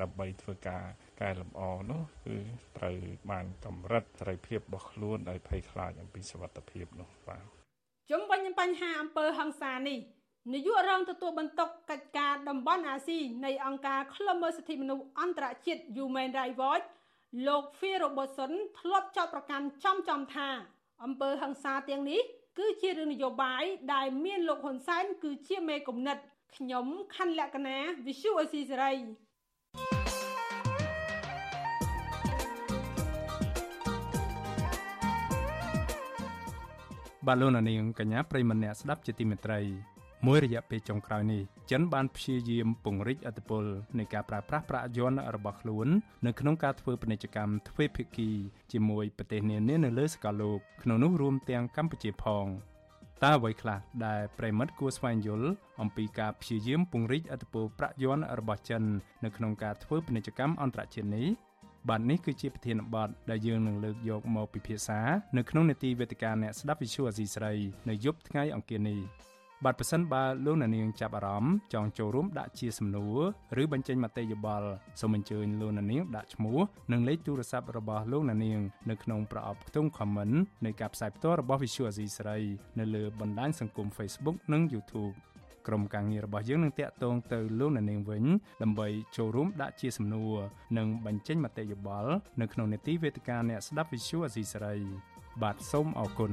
ដើម្បីធ្វើការកែលម្អនោះគឺត្រូវបានកម្រិតសេរីភាពរបស់ខ្លួនដោយភ័យខ្លាចអំពីសវត្ថភាពនោះបាទជុំវិញបញ្ហាអំពើហិង្សានេះ នាយករងទទួលបន្ទុកកិច្ចការតំបន់អាស៊ីនៃអង្គការឃ្លាំមើលសិទ្ធិមនុស្សអន្តរជាតិ Human Rights Watch លោក Phil Robertson ធ្លាប់ចោទប្រកាន់ចំចំថាអំពើហិង្សាទាំងនេះគឺជារឿងនយោបាយដែលមានលោកហ៊ុនសែនគឺជាមេគំនិតខ្ញុំខណ្ឌលក្ខណា Visual Assisary បាទលោកនាងកញ្ញាប្រិមម្នាក់ស្ដាប់ជាទីមេត្រី មួយរយៈពេលចុងក្រោយនេះចិនបានព្យាយាមពង្រីកអធិបុលនៃការប្រើប្រាស់ប្រាក់យន្តរបស់ខ្លួននៅក្នុងការធ្វើពាណិជ្ជកម្មទ្វេភាគីជាមួយប្រទេសនានានៅលើសកលលោកក្នុងនោះរួមទាំងកម្ពុជាផងតើអ្វីខ្លះដែលប្រិមិត្តគួរស្វែងយល់អំពីការព្យាយាមពង្រីកអធិបុលប្រាក់យន្តរបស់ចិននៅក្នុងការធ្វើពាណិជ្ជកម្មអន្តរជាតិនេះបាទនេះគឺជាប្រធានបទដែលយើងនឹងលើកយកមកពិភាក្សានៅក្នុងនេតិវេទិកាអ្នកស្ដាប់វិទ្យុអាស៊ីស្រីនៅយប់ថ្ងៃអង្គារនេះ បាទប្រសិនបើលោកអ្នកនាងចាប់អារម្មណ៍ចង់ចូលរួមដាក់ជាសំណួរឬបញ្ចេញមតិយោបល់សូមអញ្ជើញលោកអ្នកនាងដាក់ឈ្មោះនិងលេខទូរស័ព្ទរបស់លោកអ្នកនាងនៅក្នុងប្រអប់ខ្ទង់ comment នៃការផ្សាយផ្ទាល់របស់ Visual Asia ស្រីនៅលើបណ្ដាញសង្គម Facebook និង YouTube ក្រុមការងាររបស់យើងនឹងតាក់ទងទៅលោកអ្នកនាងវិញដើម្បីចូលរួមដាក់ជាសំណួរនិងបញ្ចេញមតិយោបល់នៅក្នុងនេតិវេទិកាអ្នកស្ដាប់ Visual Asia ស្រីបាទសូមអរគុណ